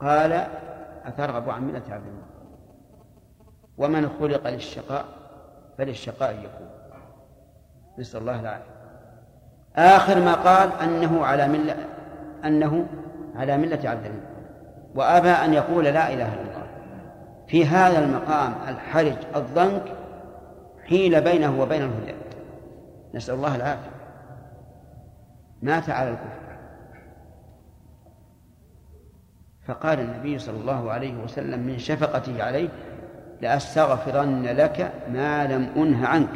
قال أترغب عن ملة عبد المطلب ومن خلق للشقاء فللشقاء يكون. نسأل الله العافية. آخر ما قال أنه على ملة أنه على ملة عبد المطلب وأبى أن يقول لا إله إلا الله. في هذا المقام الحرج الضنك حيل بينه وبين الهدى. نسأل الله العافية. مات على الكفر. فقال النبي صلى الله عليه وسلم من شفقته عليه لأستغفرن لك ما لم أنه عنك.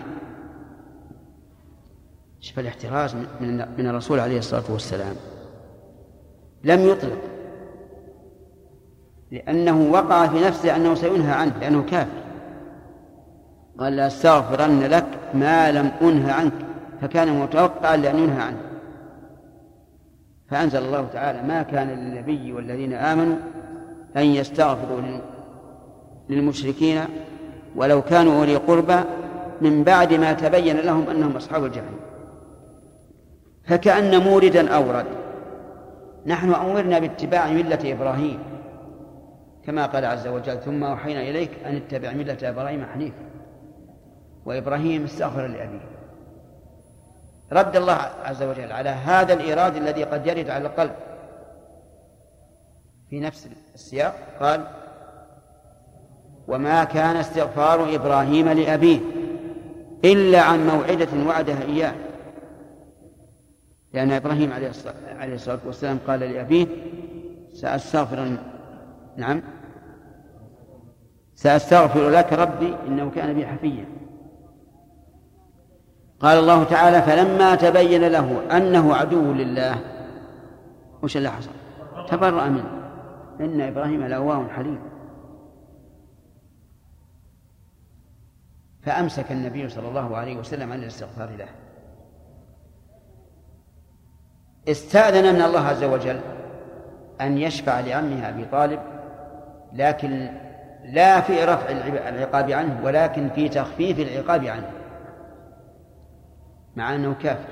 شوف الاحتراز من الرسول عليه الصلاة والسلام. لم يطلق. لأنه وقع في نفسه أنه سينهى عنه لأنه كافر. قال لأستغفرن لك ما لم أنهى عنك. فكان متوقعا لأن ينهى عنه. فأنزل الله تعالى ما كان للنبي والذين آمنوا أن يستغفروا للمشركين ولو كانوا أولي قربى من بعد ما تبين لهم أنهم أصحاب الجحيم. فكأن موردا أورد. نحن أمرنا باتباع ملة إبراهيم كما قال عز وجل ثم أوحينا إليك أن اتبع ملة إبراهيم حنيفا. وإبراهيم استغفر لأبيه. رد الله عز وجل على هذا الإيراد الذي قد يرد على القلب. في نفس السياق قال وما كان استغفار إبراهيم لأبيه إلا عن موعدة وعدها إياه. لأن إبراهيم عليه الصلاة والسلام قال لأبيه سأستغفر نعم. سأستغفر لك ربي إنه كان بي حفيا. قال الله تعالى فلما تبين له أنه عدو لله وش اللي حصل؟ تبرأ منه. إن إبراهيم لأواه حليم. فأمسك النبي صلى الله عليه وسلم عن الاستغفار له. استأذن من الله عز وجل أن يشفع لعمه أبي طالب لكن لا في رفع العقاب عنه ولكن في تخفيف العقاب عنه. مع أنه كافر.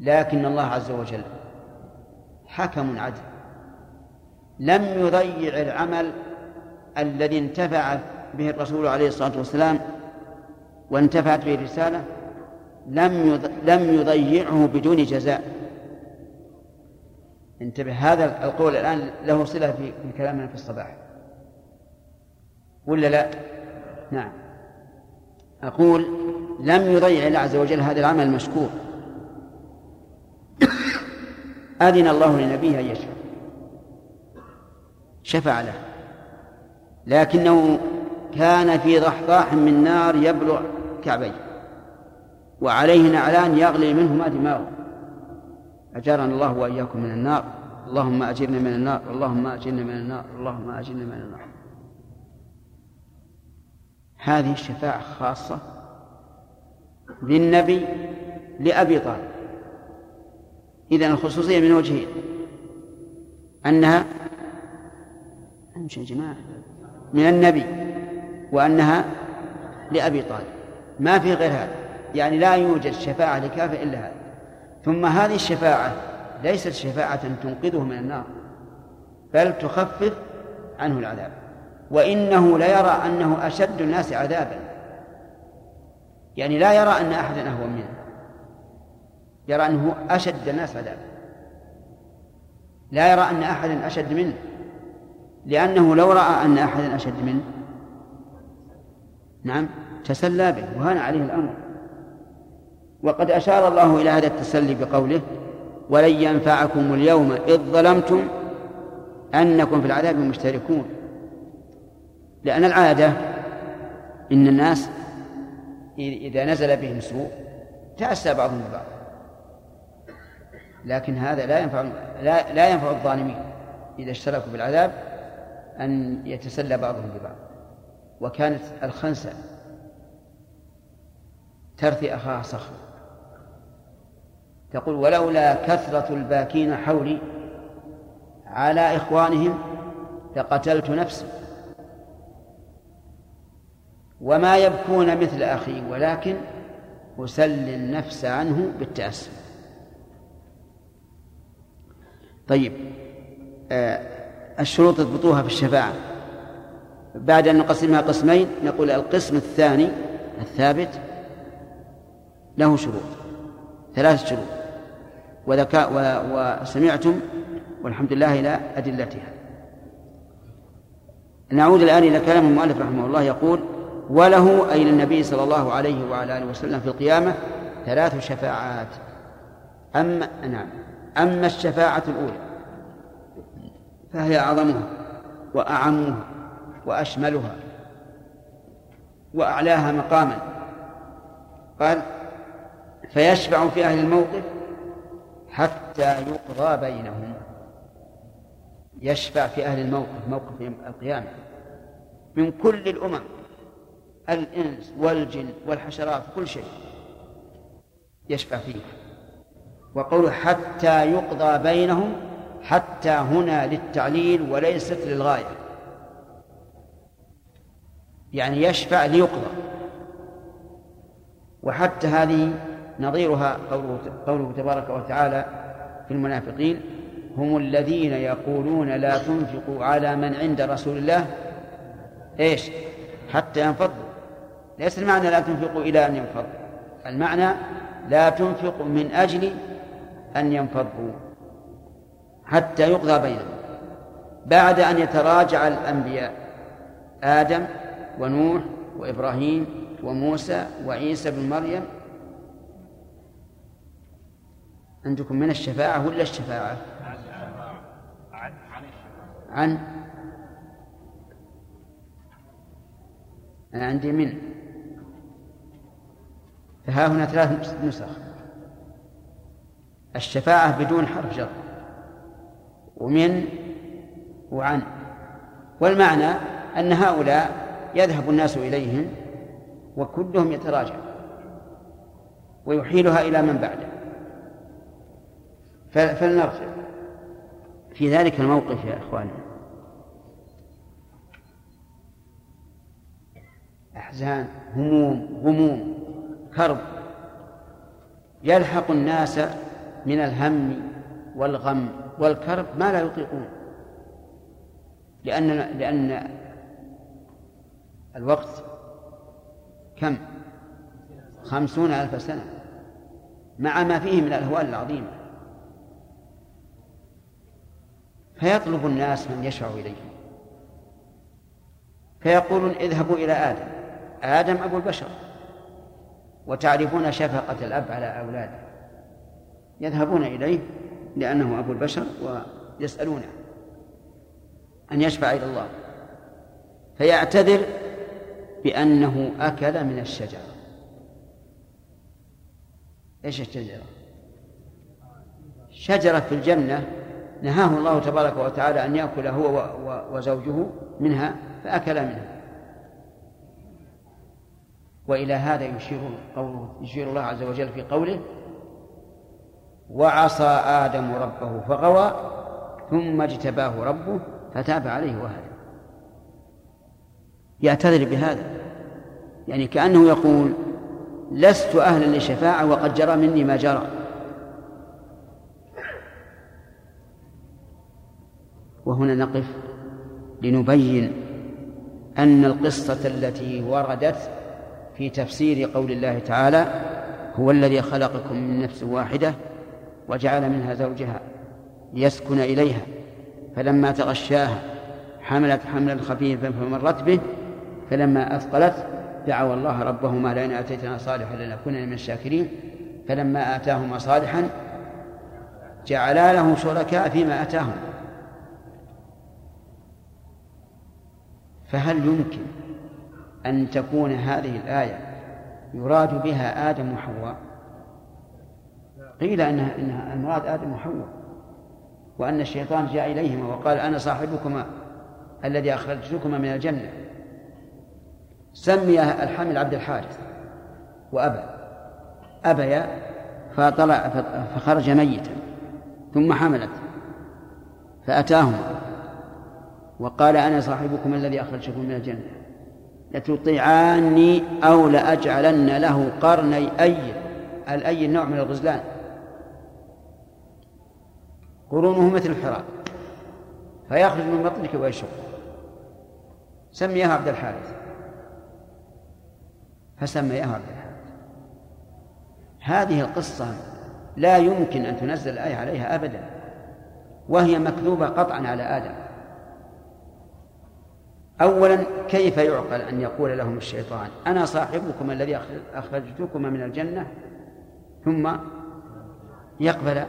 لكن الله عز وجل حكم عدل لم يضيع العمل الذي انتفع به الرسول عليه الصلاة والسلام وانتفعت به الرسالة لم لم يضيعه بدون جزاء. انتبه هذا القول الآن له صلة في كلامنا في الصباح. ولا لا؟ نعم. أقول لم يضيع الله عز وجل هذا العمل المشكور. أذن الله لنبيه أن يشفع. شفع له. لكنه كان في ضحضاح من نار يبلغ كعبيه. وعليه نعلان يغلي منهما دماغه أجارنا الله وإياكم من النار. اللهم أجرنا من النار. اللهم أجرنا من النار. اللهم أجرنا من النار. هذه الشفاعة خاصة للنبي لأبي طالب. إذا الخصوصية من وجهين أنها يا جماعة من النبي وأنها لأبي طالب. ما في غير هذا. يعني لا يوجد شفاعة لكافر إلا هذا. ثم هذه الشفاعة ليست شفاعة تنقذه من النار بل تخفف عنه العذاب. وإنه ليرى أنه أشد الناس عذابا. يعني لا يرى أن أحدا أهون منه. يرى أنه أشد الناس عذابا. لا يرى أن أحدا أشد منه. لأنه لو رأى أن أحدا أشد منه نعم تسلى به وهان عليه الأمر. وقد أشار الله إلى هذا التسلي بقوله ولن ينفعكم اليوم إذ ظلمتم أنكم في العذاب مشتركون لأن العادة إن الناس إذا نزل بهم سوء تأسى بعضهم ببعض. لكن هذا لا ينفع لا, لا ينفع الظالمين إذا اشتركوا في العذاب أن يتسلى بعضهم ببعض. وكانت الخنسة ترثي أخاها صخر تقول ولولا كثرة الباكين حولي على إخوانهم لقتلت نفسي. وما يبكون مثل أخي ولكن أسلي النفس عنه بالتأسف. طيب آه الشروط اضبطوها في الشفاعة. بعد أن نقسمها قسمين نقول القسم الثاني الثابت له شروط ثلاث شروط. وذكاء وسمعتم والحمد لله إلى أدلتها. نعود الآن إلى كلام المؤلف رحمه الله يقول وله أي للنبي صلى الله عليه وعلى آله وسلم في القيامة ثلاث شفاعات. أما نعم. أما الشفاعة الأولى فهي أعظمها وأعمها وأشملها وأعلاها مقاما. قال فيشفع في أهل الموقف حتى يقضى بينهم. يشفع في أهل الموقف موقف القيامة. من كل الأمم. الإنس والجن والحشرات كل شيء يشفع فيه. وقوله حتى يقضى بينهم حتى هنا للتعليل وليست للغاية. يعني يشفع ليقضى. وحتى هذه نظيرها قوله, قوله تبارك وتعالى في المنافقين هم الذين يقولون لا تنفقوا على من عند رسول الله. إيش؟ حتى ينفضوا. ليس المعنى لا تنفقوا إلى أن ينفضوا. المعنى لا تنفقوا من أجل أن ينفضوا. حتى يقضى بينهم. بعد أن يتراجع الأنبياء. آدم ونوح وإبراهيم وموسى وعيسى بن مريم. عندكم من الشفاعة ولا الشفاعة؟ عن؟ أنا عندي من؟ فها هنا ثلاث نسخ. الشفاعة بدون حرف جر. ومن وعن. والمعنى أن هؤلاء يذهب الناس إليهم وكلهم يتراجع. ويحيلها إلى من بعده. فلنرجع. في ذلك الموقف يا إخواني أحزان هموم غموم. كرب. يلحق الناس من الهم والغم والكرب ما لا يطيقون. لأن لأن الوقت كم؟ خمسون ألف سنة. مع ما فيه من الأهوال العظيمة. فيطلب الناس من يشفع إليهم فيقولون اذهبوا إلى آدم. آدم أبو البشر. وتعرفون شفقة الأب على أولاده. يذهبون إليه لأنه أبو البشر ويسألونه أن يشفع إلى الله. فيعتذر بأنه أكل من الشجرة. إيش الشجرة؟ شجرة في الجنة نهاه الله تبارك وتعالى أن يأكل هو وزوجه منها فأكل منها. وإلى هذا يشير قوله يشير الله عز وجل في قوله وعصى آدم ربه فغوى ثم اجتباه ربه فتاب عليه وهدى. يعتذر بهذا يعني كأنه يقول لست أهلا للشفاعة وقد جرى مني ما جرى. وهنا نقف لنبين أن القصة التي وردت في تفسير قول الله تعالى هو الذي خلقكم من نفس واحدة وجعل منها زوجها ليسكن إليها فلما تغشاها حملت حملا خفيفا فمرت به فلما أثقلت دعوا الله ربهما لئن آتيتنا صالحا لنكون من الشاكرين فلما آتاهما صالحا جعلا له شركاء فيما آتاهم فهل يمكن أن تكون هذه الآية يراد بها آدم وحواء. قيل أنها, إنها المراد آدم وحواء. وأن الشيطان جاء إليهما وقال أنا صاحبكما الذي أخرجتكما من الجنة. سمي الحمل عبد الحارث وأبى. أبيا فطلع فخرج ميتا ثم حملت فأتاهما. وقال أنا صاحبكم الذي أخرجكم من الجنة. لتطيعاني أو لأجعلن له قرني أي الأي نوع من الغزلان؟ قرونه مثل الحراب فيخرج من بطنك ويشق. سميها عبد الحارث. فسميها عبد الحارث. هذه القصة لا يمكن أن تنزل الآية عليها أبدا وهي مكذوبة قطعا على آدم. أولا كيف يعقل أن يقول لهم الشيطان؟ أنا صاحبكم الذي أخرجتكما من الجنة. ثم يقبل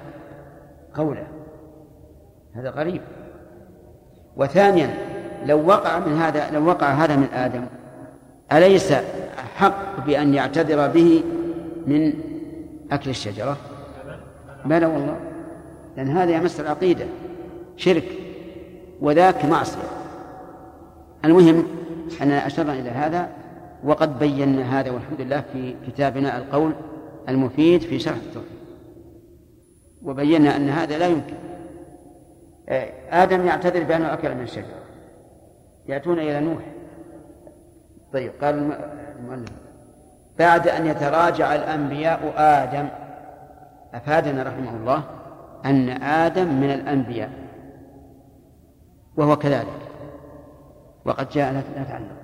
قوله. هذا غريب. وثانيا لو وقع من هذا لو وقع هذا من آدم أليس حق بأن يعتذر به من أكل الشجرة؟ بلى والله لأن هذا يمس العقيدة شرك وذاك معصية. المهم أننا أشرنا إلى هذا وقد بينا هذا والحمد لله في كتابنا القول المفيد في شرح التوحيد. وبينا أن هذا لا يمكن. آدم يعتذر بأنه أكل من الشجرة يأتون إلى نوح. طيب قال المؤلف. بعد أن يتراجع الأنبياء آدم أفادنا رحمه الله أن آدم من الأنبياء وهو كذلك. وقد جاء لا تعلم.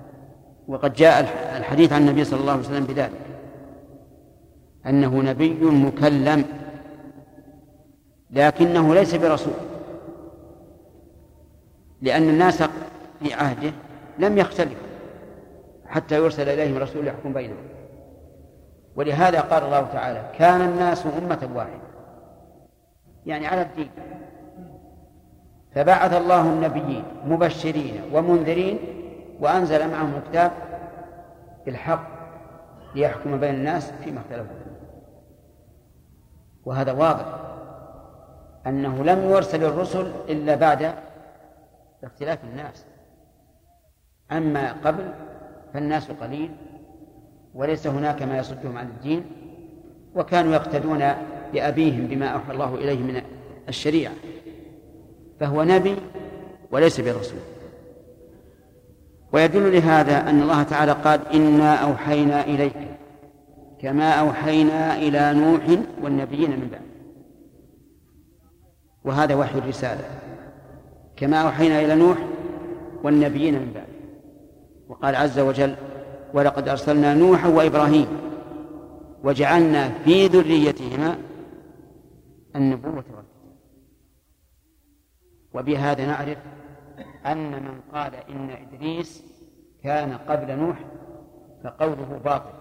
وقد جاء الحديث عن النبي صلى الله عليه وسلم بذلك. أنه نبي مكلم. لكنه ليس برسول. لأن الناس في عهده لم يختلفوا حتى يرسل إليهم رسول يحكم بينهم. ولهذا قال الله تعالى كان الناس أمة واحدة. يعني على الدين. فبعث الله النبيين مبشرين ومنذرين وأنزل معهم الكتاب بالحق ليحكم بين الناس فيما اختلفوا فيه. وهذا واضح أنه لم يرسل الرسل إلا بعد اختلاف الناس. أما قبل فالناس قليل وليس هناك ما يصدهم عن الدين وكانوا يقتدون بأبيهم بما أوحى الله إليه من الشريعة. فهو نبي وليس برسول. ويدل لهذا أن الله تعالى قال إنا أوحينا إليك كما أوحينا إلى نوح والنبيين من بعد. وهذا وحي الرسالة. كما أوحينا إلى نوح والنبيين من بعد. وقال عز وجل ولقد أرسلنا نوحا وإبراهيم وجعلنا في ذريتهما النبوة وبهذا نعرف أن من قال إن إدريس كان قبل نوح فقوله باطل.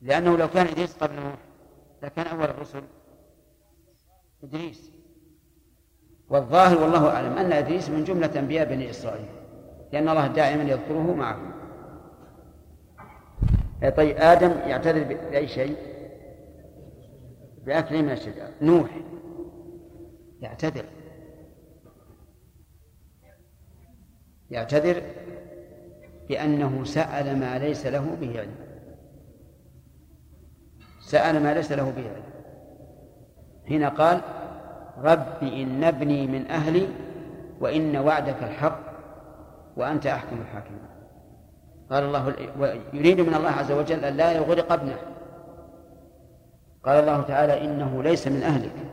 لأنه لو كان إدريس قبل نوح لكان أول الرسل إدريس. والظاهر والله أعلم أن إدريس من جملة أنبياء بني إسرائيل لأن الله دائما يذكره معهم. طيب آدم يعتذر بأي شيء؟ بأكل من الشجر نوح. يعتذر. يعتذر بأنه سأل ما ليس له به علم. سأل ما ليس له به علم. حين قال رب إن ابني من أهلي وإن وعدك الحق وأنت أحكم الحاكمين. قال الله يريد من الله عز وجل أن لا يغرق ابنه. قال الله تعالى إنه ليس من أهلك.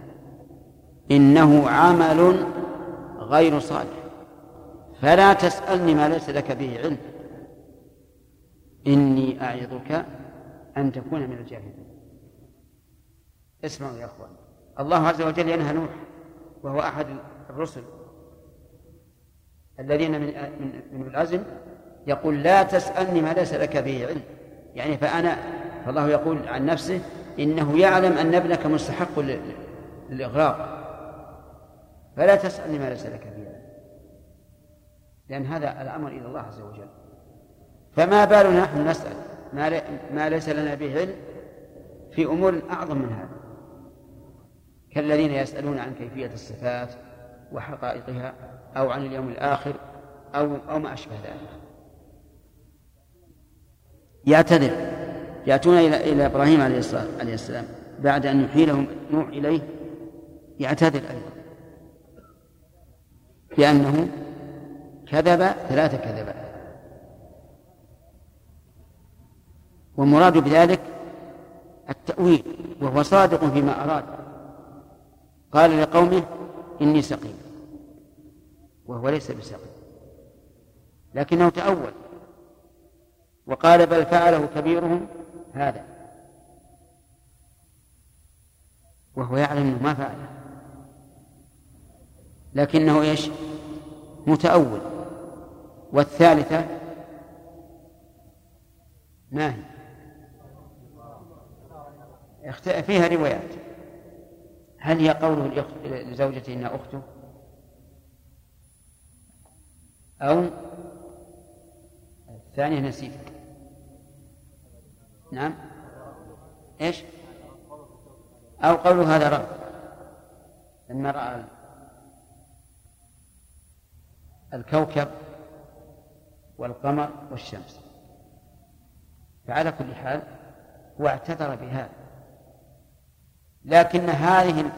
إنه عمل غير صالح. فلا تسألني ما ليس لك به علم. إني أعظك أن تكون من الجاهلين. اسمعوا يا أخوان. الله عز وجل ينهى نوح وهو أحد الرسل الذين من من من العزم يقول لا تسألني ما ليس لك به علم. يعني فأنا فالله يقول عن نفسه إنه يعلم أن ابنك مستحق للإغراق. فلا تسألني ما ليس لك به علم لأن هذا الأمر إلى الله عز وجل. فما بالنا نحن نسأل؟ ما, ما ليس لنا به علم في أمور أعظم من هذا. كالذين يسألون عن كيفية الصفات وحقائقها أو عن اليوم الآخر أو أو ما أشبه ذلك. يعتذر. يأتون إلى إلى إبراهيم عليه السلام بعد أن يحيلهم نوح إليه. يعتذر أيضا. بأنه كذب ثلاث كذبات. والمراد بذلك التأويل وهو صادق فيما أراد. قال لقومه إني سقيم. وهو ليس بسقيم. لكنه تأول. وقال بل فعله كبيرهم هذا. وهو يعلم ما فعله. لكنه إيش؟ متأول. والثالثة ما هي؟ فيها روايات. هل هي قوله لزوجته إنها أخته أو الثانية نسيت نعم. إيش؟ أو قوله هذا رب لما رأى الكوكب والقمر والشمس. فعلى كل حال هو اعتذر بهذا لكن هذه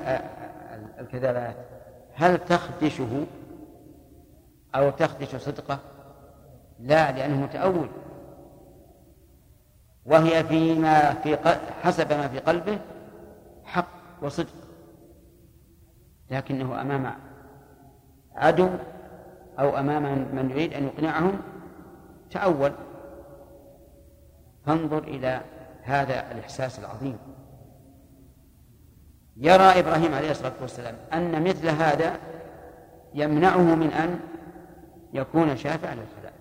الكذبات هل تخدشه أو تخدش صدقه؟ لا لأنه متأول. وهي فيما في حسب ما في قلبه حق وصدق. لكنه أمام عدو أو أمام من يريد أن يقنعهم تأول. فانظر إلى هذا الإحساس العظيم. يرى إبراهيم عليه الصلاة والسلام أن مثل هذا يمنعه من أن يكون شافعا للخلائق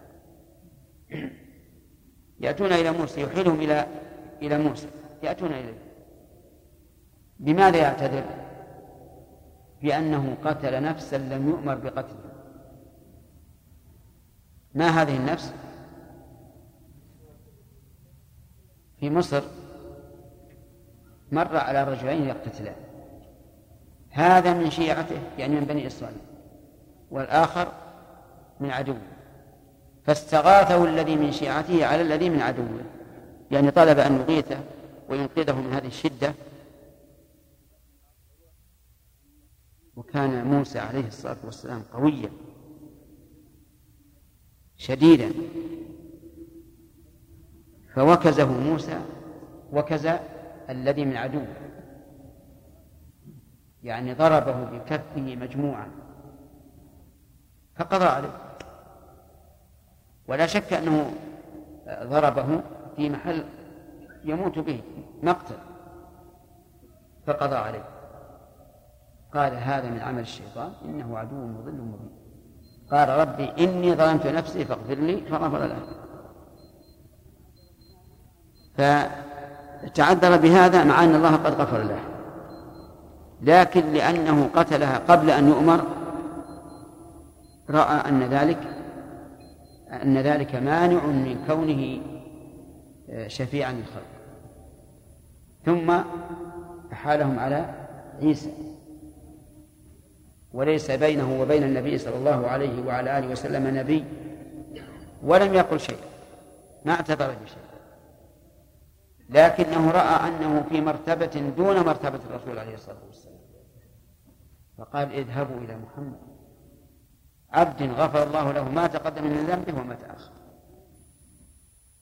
يأتون إلى موسى يحيلهم إلى إلى موسى. يأتون إليه. بماذا يعتذر؟ بأنه قتل نفسا لم يؤمر بقتلها ما هذه النفس؟ في مصر مر على رجلين يقتتلان. هذا من شيعته يعني من بني إسرائيل. والآخر من عدوه. فاستغاثه الذي من شيعته على الذي من عدوه. يعني طلب أن يغيثه وينقذه من هذه الشدة. وكان موسى عليه الصلاة والسلام قويا. شديدا. فوكزه موسى وكز الذي من عدوه يعني ضربه بكفه مجموعا فقضى عليه. ولا شك أنه ضربه في محل يموت به مقتل. فقضى عليه. قال هذا من عمل الشيطان إنه عدو مضل مبين. قال ربي إني ظلمت نفسي فاغفر لي فغفر له. فتعذر بهذا مع أن الله قد غفر له. لكن لأنه قتلها قبل أن يؤمر رأى أن ذلك أن ذلك مانع من كونه شفيعا للخلق. ثم أحالهم على عيسى. وليس بينه وبين النبي صلى الله عليه وعلى آله وسلم نبي ولم يقل شيء ما اعتذر بشيء. لكنه رأى أنه في مرتبة دون مرتبة الرسول عليه الصلاة والسلام. فقال اذهبوا إلى محمد. عبد غفر الله له ما تقدم من ذنبه وما تأخر.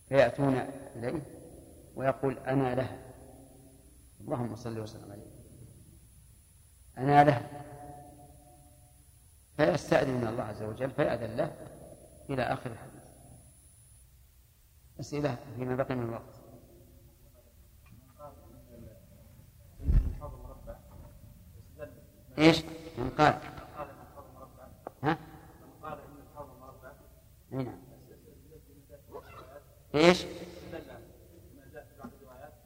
فيأتون إليه ويقول أنا له. اللهم صل وسلم عليه. أنا له. فيستأذن من الله عز وجل فيأذن له إلى آخر الحديث أسئلة فيما بقي من الوقت إيش؟ من قال ها؟ نعم إيش؟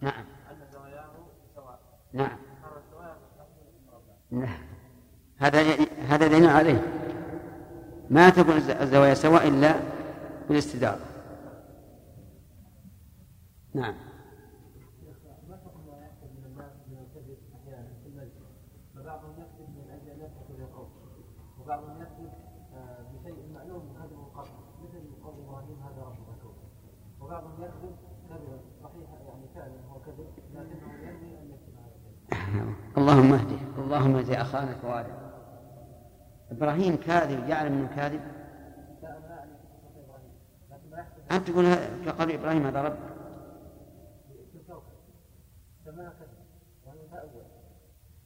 نعم نعم نعم هذا هذا دليل عليه ما تكون الز- الزوايا سواء إلا بالاستدارة نعم ما حكم ما يحصل من الناس من الكذب أحيانا في المجلس فبعضهم يكذب من أجل ان يضحك بالقول وبعضهم يكذب آه، بشيء معلوم كذب قطع مثل قول إبراهيم هذا رب الكون وبعضهم يكذب كذبا صحيحا يعني فعلا هو كذب لكنه ينوي ان يكذب هذا الكذب اللهم اهده اللهم اهد اخانا كوارث إبراهيم كاذب يعلم انه كاذب لا أنا اعني قصه إبراهيم لكن ما يحصل أنت تقول كقول إبراهيم هذا رب.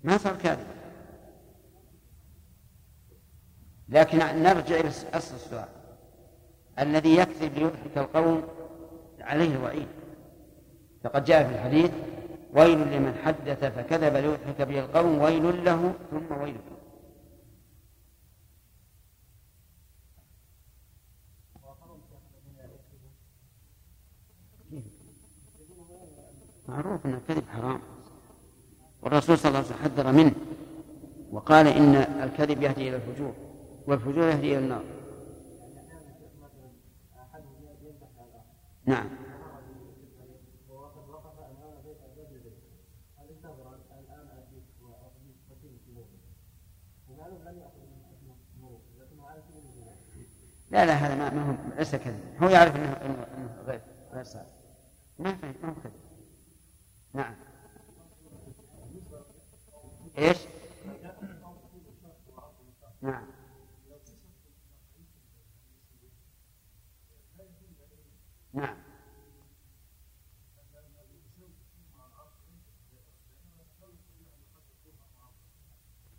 ما صار كاذب. لكن نرجع إلى أصل السؤال. الذي يكذب ليضحك القوم عليه الوعيد. فقد جاء في الحديث ويل لمن حدث فكذب ليضحك به القوم ويل له ثم ويل معروف أن الكذب حرام. والرسول صلى الله عليه وسلم حذر منه وقال إن الكذب يهدي إلى الفجور والفجور يهدي إلى النار. نعم. لا لا هذا ما, هو ليس كذب. هو يعرف انه انه, غير غير صادق ما في ما هو كذب. نعم. إيش؟ نعم. نعم.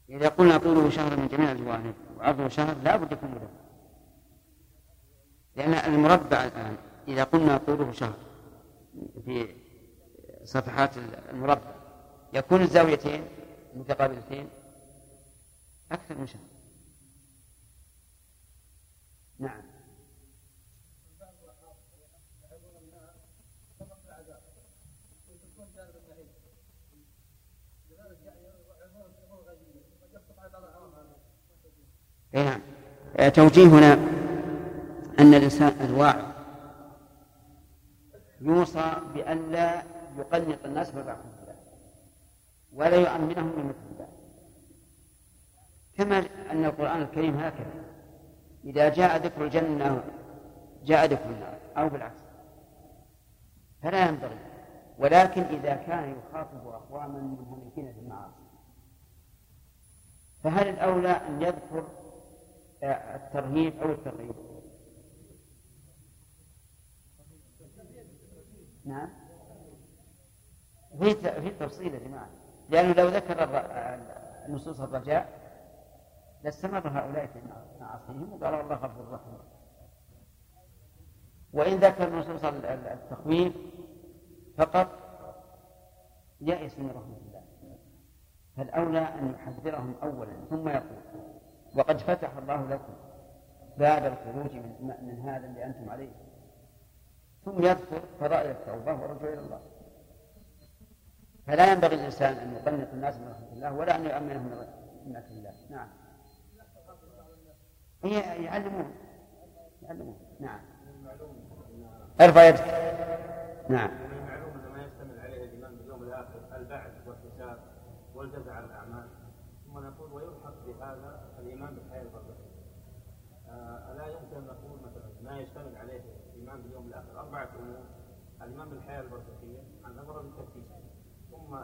إذا قلنا طوله شهر من جميع الجوانب وعرضه شهر لا بد يكون مربع. لأن المربع الآن إذا قلنا طوله شهر في صفحات المربع. يكون الزاويتين متقابلتين؟ أكثر من شهر. نعم. نعم. آه، توجيهنا أن الإنسان الواعي يوصى بألا يقنط الناس الله ولا يؤمنهم من مثل الله كما أن القرآن الكريم هكذا. إذا جاء ذكر الجنة جاء ذكر النار أو بالعكس. فلا ينبغي. ولكن إذا كان يخاطب أقواما منهمكين في المعاصي. فهل الأولى أن يذكر آه، الترهيب أو الترغيب؟ نعم. في في تفصيل يا جماعة. لأنه لو ذكر نصوص الرجاء لاستمر هؤلاء في معاصيهم وقال الله غفور رحيم. وإن ذكر نصوص ال- ال- التخويف فقط يئس من رحمة الله. فالأولى أن يحذرهم أولا ثم يقول وقد فتح الله لكم باب الخروج من, من هذا اللي أنتم عليه. ثم يذكر فضائل التوبة والرجوع إلى الله. فلا ينبغي الإنسان أن يقنط الناس من رحمة الله ولا أن يؤمنهم من رحمة الله. نعم. هي يعلمون. يعلمون. نعم. ارفع يدك. نعم. المعلوم ان ما يشتمل عليه الايمان باليوم الآخر البعث والحساب والجزاء على الاعمال ثم نقول ويلحق بهذا الايمان بالحياة البرزخيه. آه، الا يمكن ان نقول مثلا ما يشتمل عليه الايمان باليوم الآخر اربعه امور الايمان بالحياة البرزخيه عن نظر بالتفتيش ثم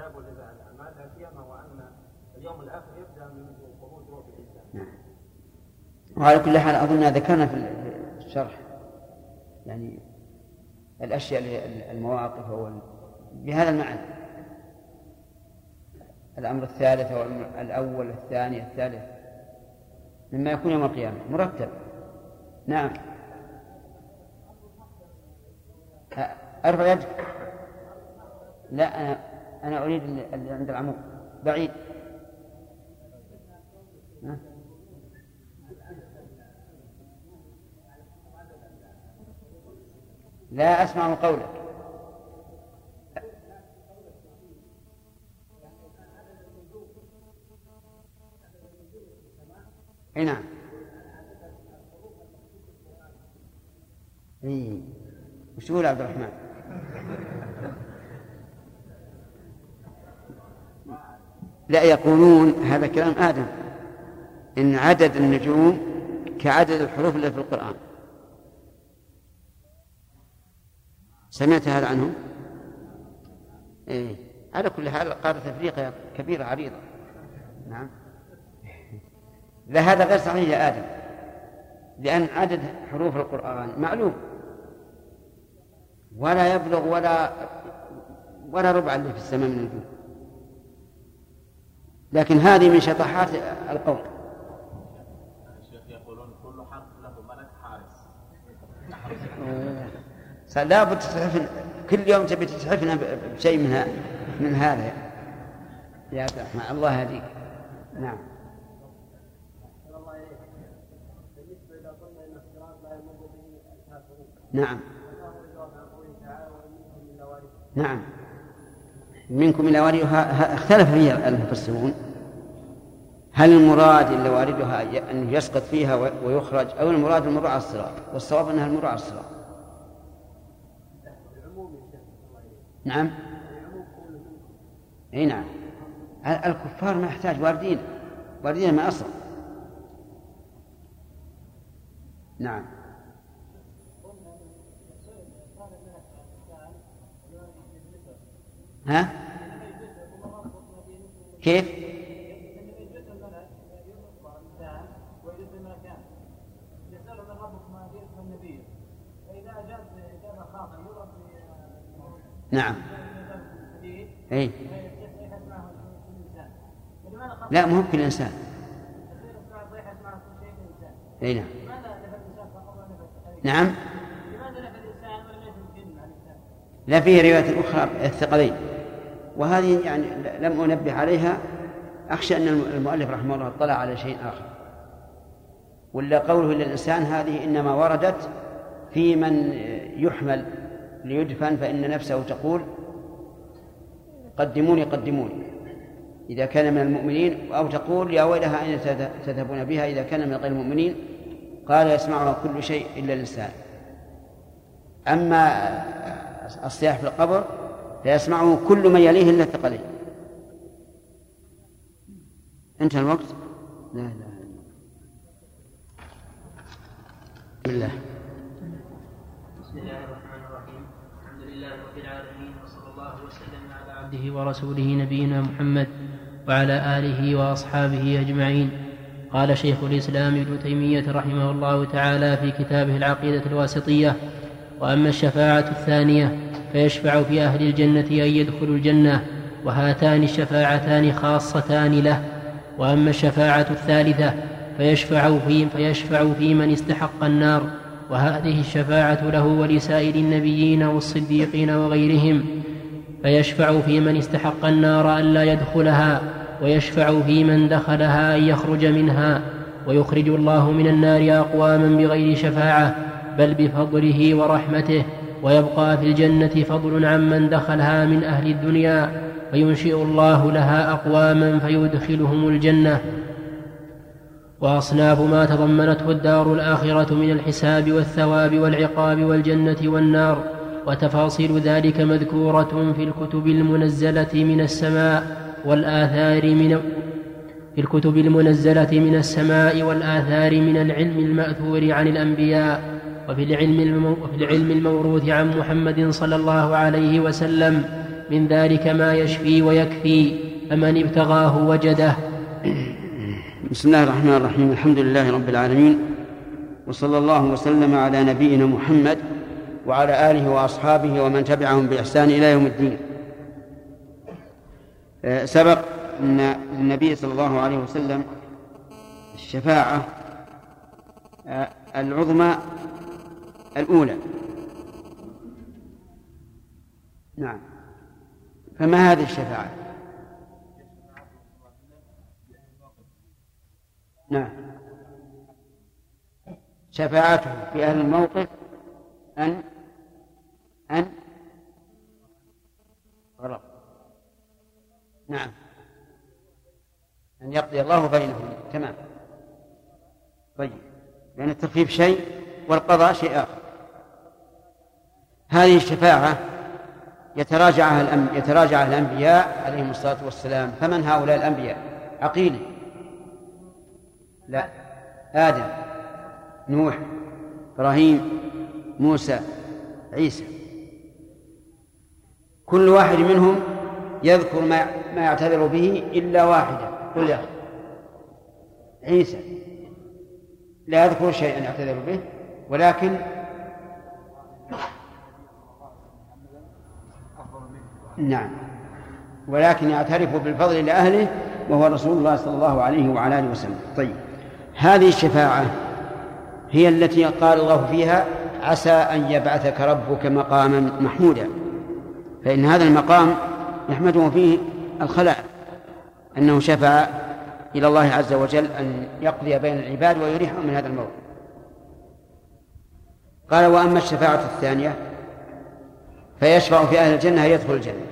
على الاعمال لا سيما وأن اليوم الآخر يبدأ خروج روح الإنسان. نعم. وعلى كل حال أظن ذكرنا في الشرح. يعني الأشياء اللي- المواقف وال... بهذا المعنى. الأمر الثالث أو الأمر الأول الثاني الثالث. مما يكون يوم القيامة. مرتب. نعم. أرفع يدك. لا أنا أنا أريد اللي عند العمود بعيد؟ لا أسمع قولك. أي نعم. اي وش تقول عبد الرحمن؟ لا يقولون هذا كلام آدم. إن عدد النجوم كعدد الحروف اللي في القرآن. سمعت هذا عنهم؟ إيه. على كل حال قارة أفريقيا كبيرة عريضة. نعم. لا هذا غير صحيح يا آدم. لأن عدد حروف القرآن معلوم. ولا يبلغ ولا ولا ربع اللي في السماء من النجوم. لكن هذه من شطحات القول. حارس لا بد تتحفن كل يوم تبي تتحفن بشيء من من هذا. يا عبد الرحمن الله يهديك نعم. نعم. نعم. منكم إلى واردها اختلف فيها المفسرون. هل المراد إلا واردها أن يسقط فيها ويخرج أو المراد المرور على الصراط والصواب أنها المرور على الصراط نعم. إي نعم. الكفار ما يحتاج واردين. واردين ما أصلا نعم. ها؟ كيف؟ نعم. اي لا مو كل إنسان. اي نعم. نعم. لا فيه رواية أخرى الثقلين وهذه يعني لم أنبه عليها. أخشى أن المؤلف رحمه الله اطلع على شيء آخر. ولا قوله للإنسان هذه إنما وردت في من يحمل ليدفن فإن نفسه تقول قدموني قدموني. إذا كان من المؤمنين أو تقول يا ويلها أين تذهبون بها؟ إذا كان من غير المؤمنين قال يسمعها كل شيء إلا الإنسان. أما الصياح في القبر فيسمعه كل من يليه إلا الثقلين. انتهى الوقت؟ لا لا بسم الله بسم الله الرحمن الرحيم الحمد لله رب العالمين وصلى الله وسلم على عبده ورسوله نبينا محمد وعلى آله وأصحابه أجمعين. قال شيخ الإسلام ابن تيمية رحمه الله تعالى في كتابه العقيدة الواسطية وأما الشفاعة الثانية فيشفع في أهل الجنة أن يدخلوا الجنة وهاتان الشفاعتان خاصتان له. وأما الشفاعة الثالثة فيشفع في فيشفع في من استحق النار وهذه الشفاعة له ولسائر النبيين والصديقين وغيرهم. فيشفع في من استحق النار ألا يدخلها ويشفع في من دخلها أن يخرج منها ويخرج الله من النار أقواما بغير شفاعة بل بفضله ورحمته ويبقى في الجنة فضل عمن دخلها من أهل الدنيا فينشئ الله لها أقواما فيدخلهم الجنة. وأصناف ما تضمنته الدار الآخرة من الحساب والثواب والعقاب والجنة والنار. وتفاصيل ذلك مذكورة في الكتب المنزلة من السماء والآثار من في الكتب المنزلة من السماء والآثار من العلم المأثور عن الأنبياء وفي العلم, وفي العلم الموروث عن محمد صلى الله عليه وسلم من ذلك ما يشفي ويكفي فمن ابتغاه وجده. بسم الله الرحمن الرحيم الحمد لله رب العالمين وصلى الله وسلم على نبينا محمد وعلى آله وأصحابه ومن تبعهم بإحسان إلى يوم الدين. آه، سبق أن النبي صلى الله عليه وسلم الشفاعة آه، العظمى الأولى. نعم. فما هذه الشفاعة؟ نعم. شفاعته في أهل الموقف أن أن غلط. نعم. أن يقضي الله بينهم. تمام. طيب. لأن الترغيب شيء والقضاء شيء آخر. هذه الشفاعة يتراجعها الأم... يتراجعها الأنبياء عليهم الصلاة والسلام. فمن هؤلاء الأنبياء؟ عقيل. لا. آدم. نوح. إبراهيم. موسى. عيسى. كل واحد منهم يذكر ما ما يعتذر به إلا واحدة. قل يا عيسى. لا يذكر شيئا يعتذر به ولكن نعم. ولكن يعترف بالفضل لأهله وهو رسول الله صلى الله عليه وعلى آله وسلم. طيب. هذه الشفاعة هي التي قال الله فيها عسى أن يبعثك ربك مقاما محمودا. فإن هذا المقام يحمده فيه الخلائق أنه شفع إلى الله عز وجل أن يقضي بين العباد ويريحهم من هذا الموت. قال وأما الشفاعة الثانية فيشفع في أهل الجنة يدخل الجنة.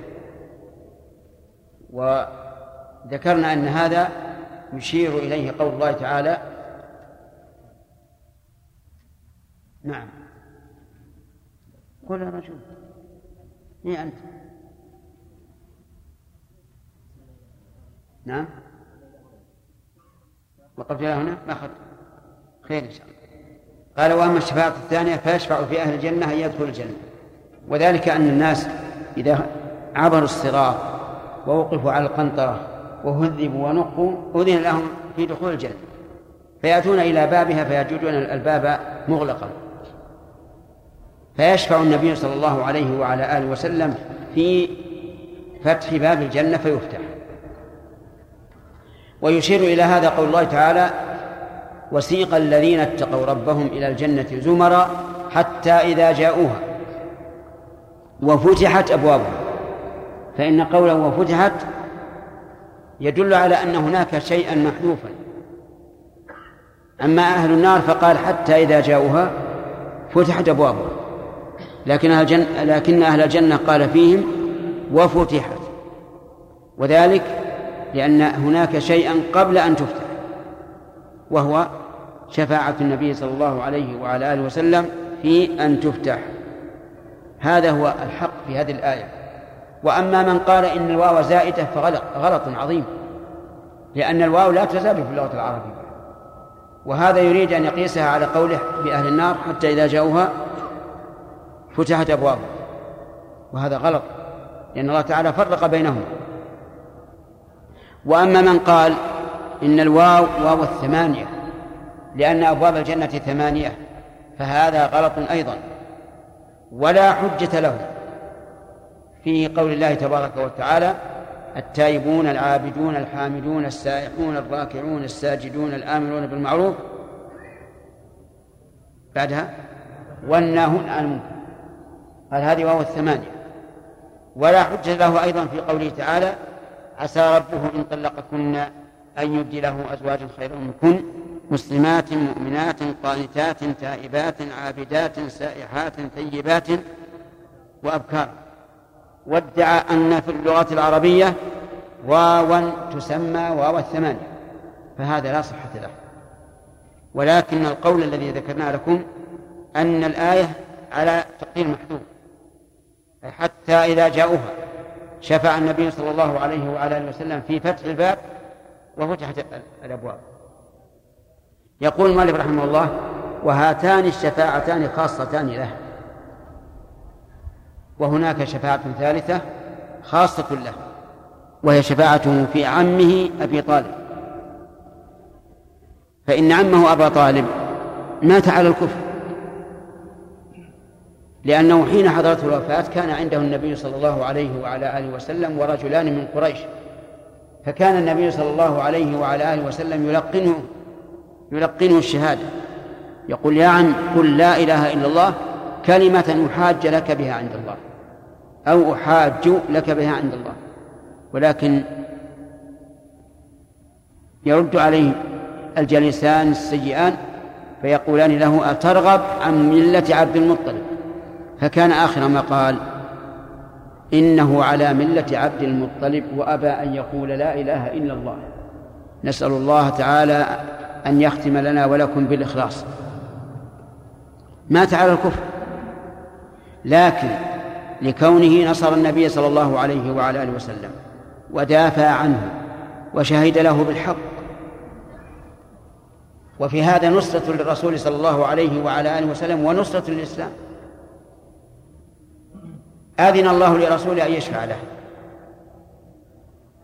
وذكرنا أن هذا يشير إليه قول الله تعالى. نعم. قل يا رجل إيه أنت نعم؟ وقفت هنا؟ ما أخذت. خير إن شاء الله. قال وأما الشفاعة الثانية فيشفع في أهل الجنة أن يدخل الجنة. وذلك أن الناس إذا عبروا الصراط ووقفوا على القنطرة وهذبوا ونقوا أذن لهم في دخول الجنة. فيأتون إلى بابها فيجدون الباب مغلقا فيشفع النبي صلى الله عليه وعلى آله وسلم في فتح باب الجنة فيفتح. ويشير إلى هذا قول الله تعالى وسيق الذين اتقوا ربهم إلى الجنة زمرا حتى إذا جاءوها وفتحت أبوابها. فإن قوله وفتحت يدل على أن هناك شيئا محذوفا. أما أهل النار فقال حتى إذا جاءوها فتحت أبوابها. لكن أهل الجنة لكن أهل الجنة قال فيهم وفتحت. وذلك لأن هناك شيئا قبل أن تفتح وهو شفاعة النبي صلى الله عليه وعلى آله وسلم في أن تفتح. هذا هو الحق في هذه الآية. وأما من قال إن الواو زائدة فغلط غلط عظيم لأن الواو لا تزال في اللغة العربية. وهذا يريد أن يقيسها على قوله بأهل النار حتى إذا جاءوها فتحت أبوابها وهذا غلط لأن الله تعالى فرق بينهم. وأما من قال إن الواو واو الثمانية لأن أبواب الجنة ثمانية فهذا غلط أيضا. ولا حجة له. في قول الله تبارك وتعالى التائبون العابدون الحامدون السائحون الراكعون الساجدون الآمرون بالمعروف. بعدها والناهون عن المنكر. قال هذه واو الثمانية. ولا حجة له أيضا في قوله تعالى عسى ربه إن طلقكن أن يبدله أزواجا خيرا منكن مسلمات مؤمنات قانتات تائبات عابدات سائحات ثيبات وأبكار. وادعى أن في اللغة العربية واوا تسمى واو الثمانية. فهذا لا صحة له. ولكن القول الذي ذكرناه لكم أن الآية على تقدير محذوف. حتى إذا جاءوها شفع النبي صلى الله عليه وعلى آله وسلم في فتح الباب وفتحت الأبواب. يقول المؤلف رحمه الله وهاتان الشفاعتان خاصتان له. وهناك شفاعة ثالثة خاصة له وهي شفاعته في عمه أبي طالب. فإن عمه أبا طالب مات على الكفر. لأنه حين حضرته الوفاة كان عنده النبي صلى الله عليه وعلى آله وسلم ورجلان من قريش. فكان النبي صلى الله عليه وعلى آله وسلم يلقنه يلقنه الشهادة. يقول يا عم قل لا إله إلا الله كلمة أحاج لك بها عند الله أو أحاج لك بها عند الله. ولكن يرد عليه الجليسان السيئان فيقولان له أترغب عن ملة عبد المطلب. فكان آخر ما قال إنه على ملة عبد المطلب وأبى أن يقول لا إله إلا الله. نسأل الله تعالى أن يختم لنا ولكم بالإخلاص. مات على الكفر. لكن لكونه نصر النبي صلى الله عليه وعلى آله وسلم ودافع عنه وشهد له بالحق. وفي هذا نصرة للرسول صلى الله عليه وعلى آله وسلم ونصرة للإسلام. أذن الله لرسوله أن يشفع له.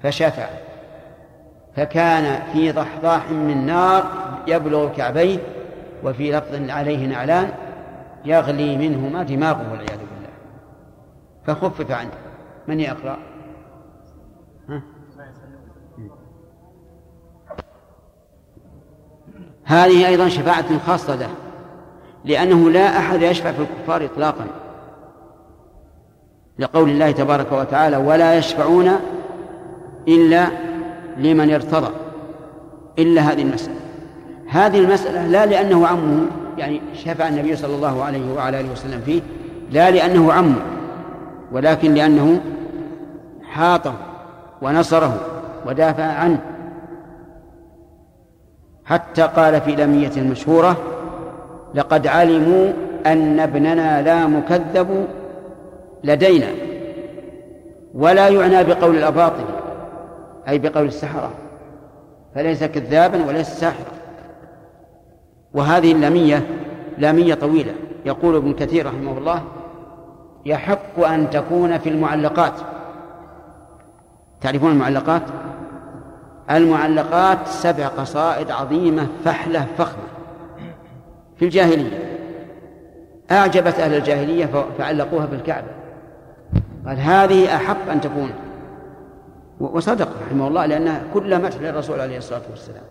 فشفع. فكان في ضحضاح من نار يبلغ كعبيه وفي لفظ عليه نعلان يغلي منهما دماغه والعياذ بالله. فخفف عنه. من يقرأ؟ ها؟ هذه أيضا شفاعة خاصة له لأنه لا أحد يشفع في الكفار إطلاقا. لقول الله تبارك وتعالى ولا يشفعون إلا لمن ارتضى. إلا هذه المسألة. هذه المسألة لا لأنه عمه يعني شفع النبي صلى الله عليه وعلى آله وسلم فيه لا لأنه عمه ولكن لأنه حاطه ونصره ودافع عنه. حتى قال في لمية المشهورة لقد علموا أن ابننا لا مكذب لدينا ولا يعنى بقول الأباطل أي بقول السحرة فليس كذابا وليس ساحرا. وهذه اللامية لامية طويلة يقول ابن كثير رحمه الله يحق أن تكون في المعلقات. تعرفون المعلقات؟ المعلقات سبع قصائد عظيمة فحلة فخمة. في الجاهلية أعجبت أهل الجاهلية فعلقوها بالكعبة قال هذه أحق أن تكون. وصدق رحمه الله لأنها كل مدح للرسول عليه الصلاة والسلام.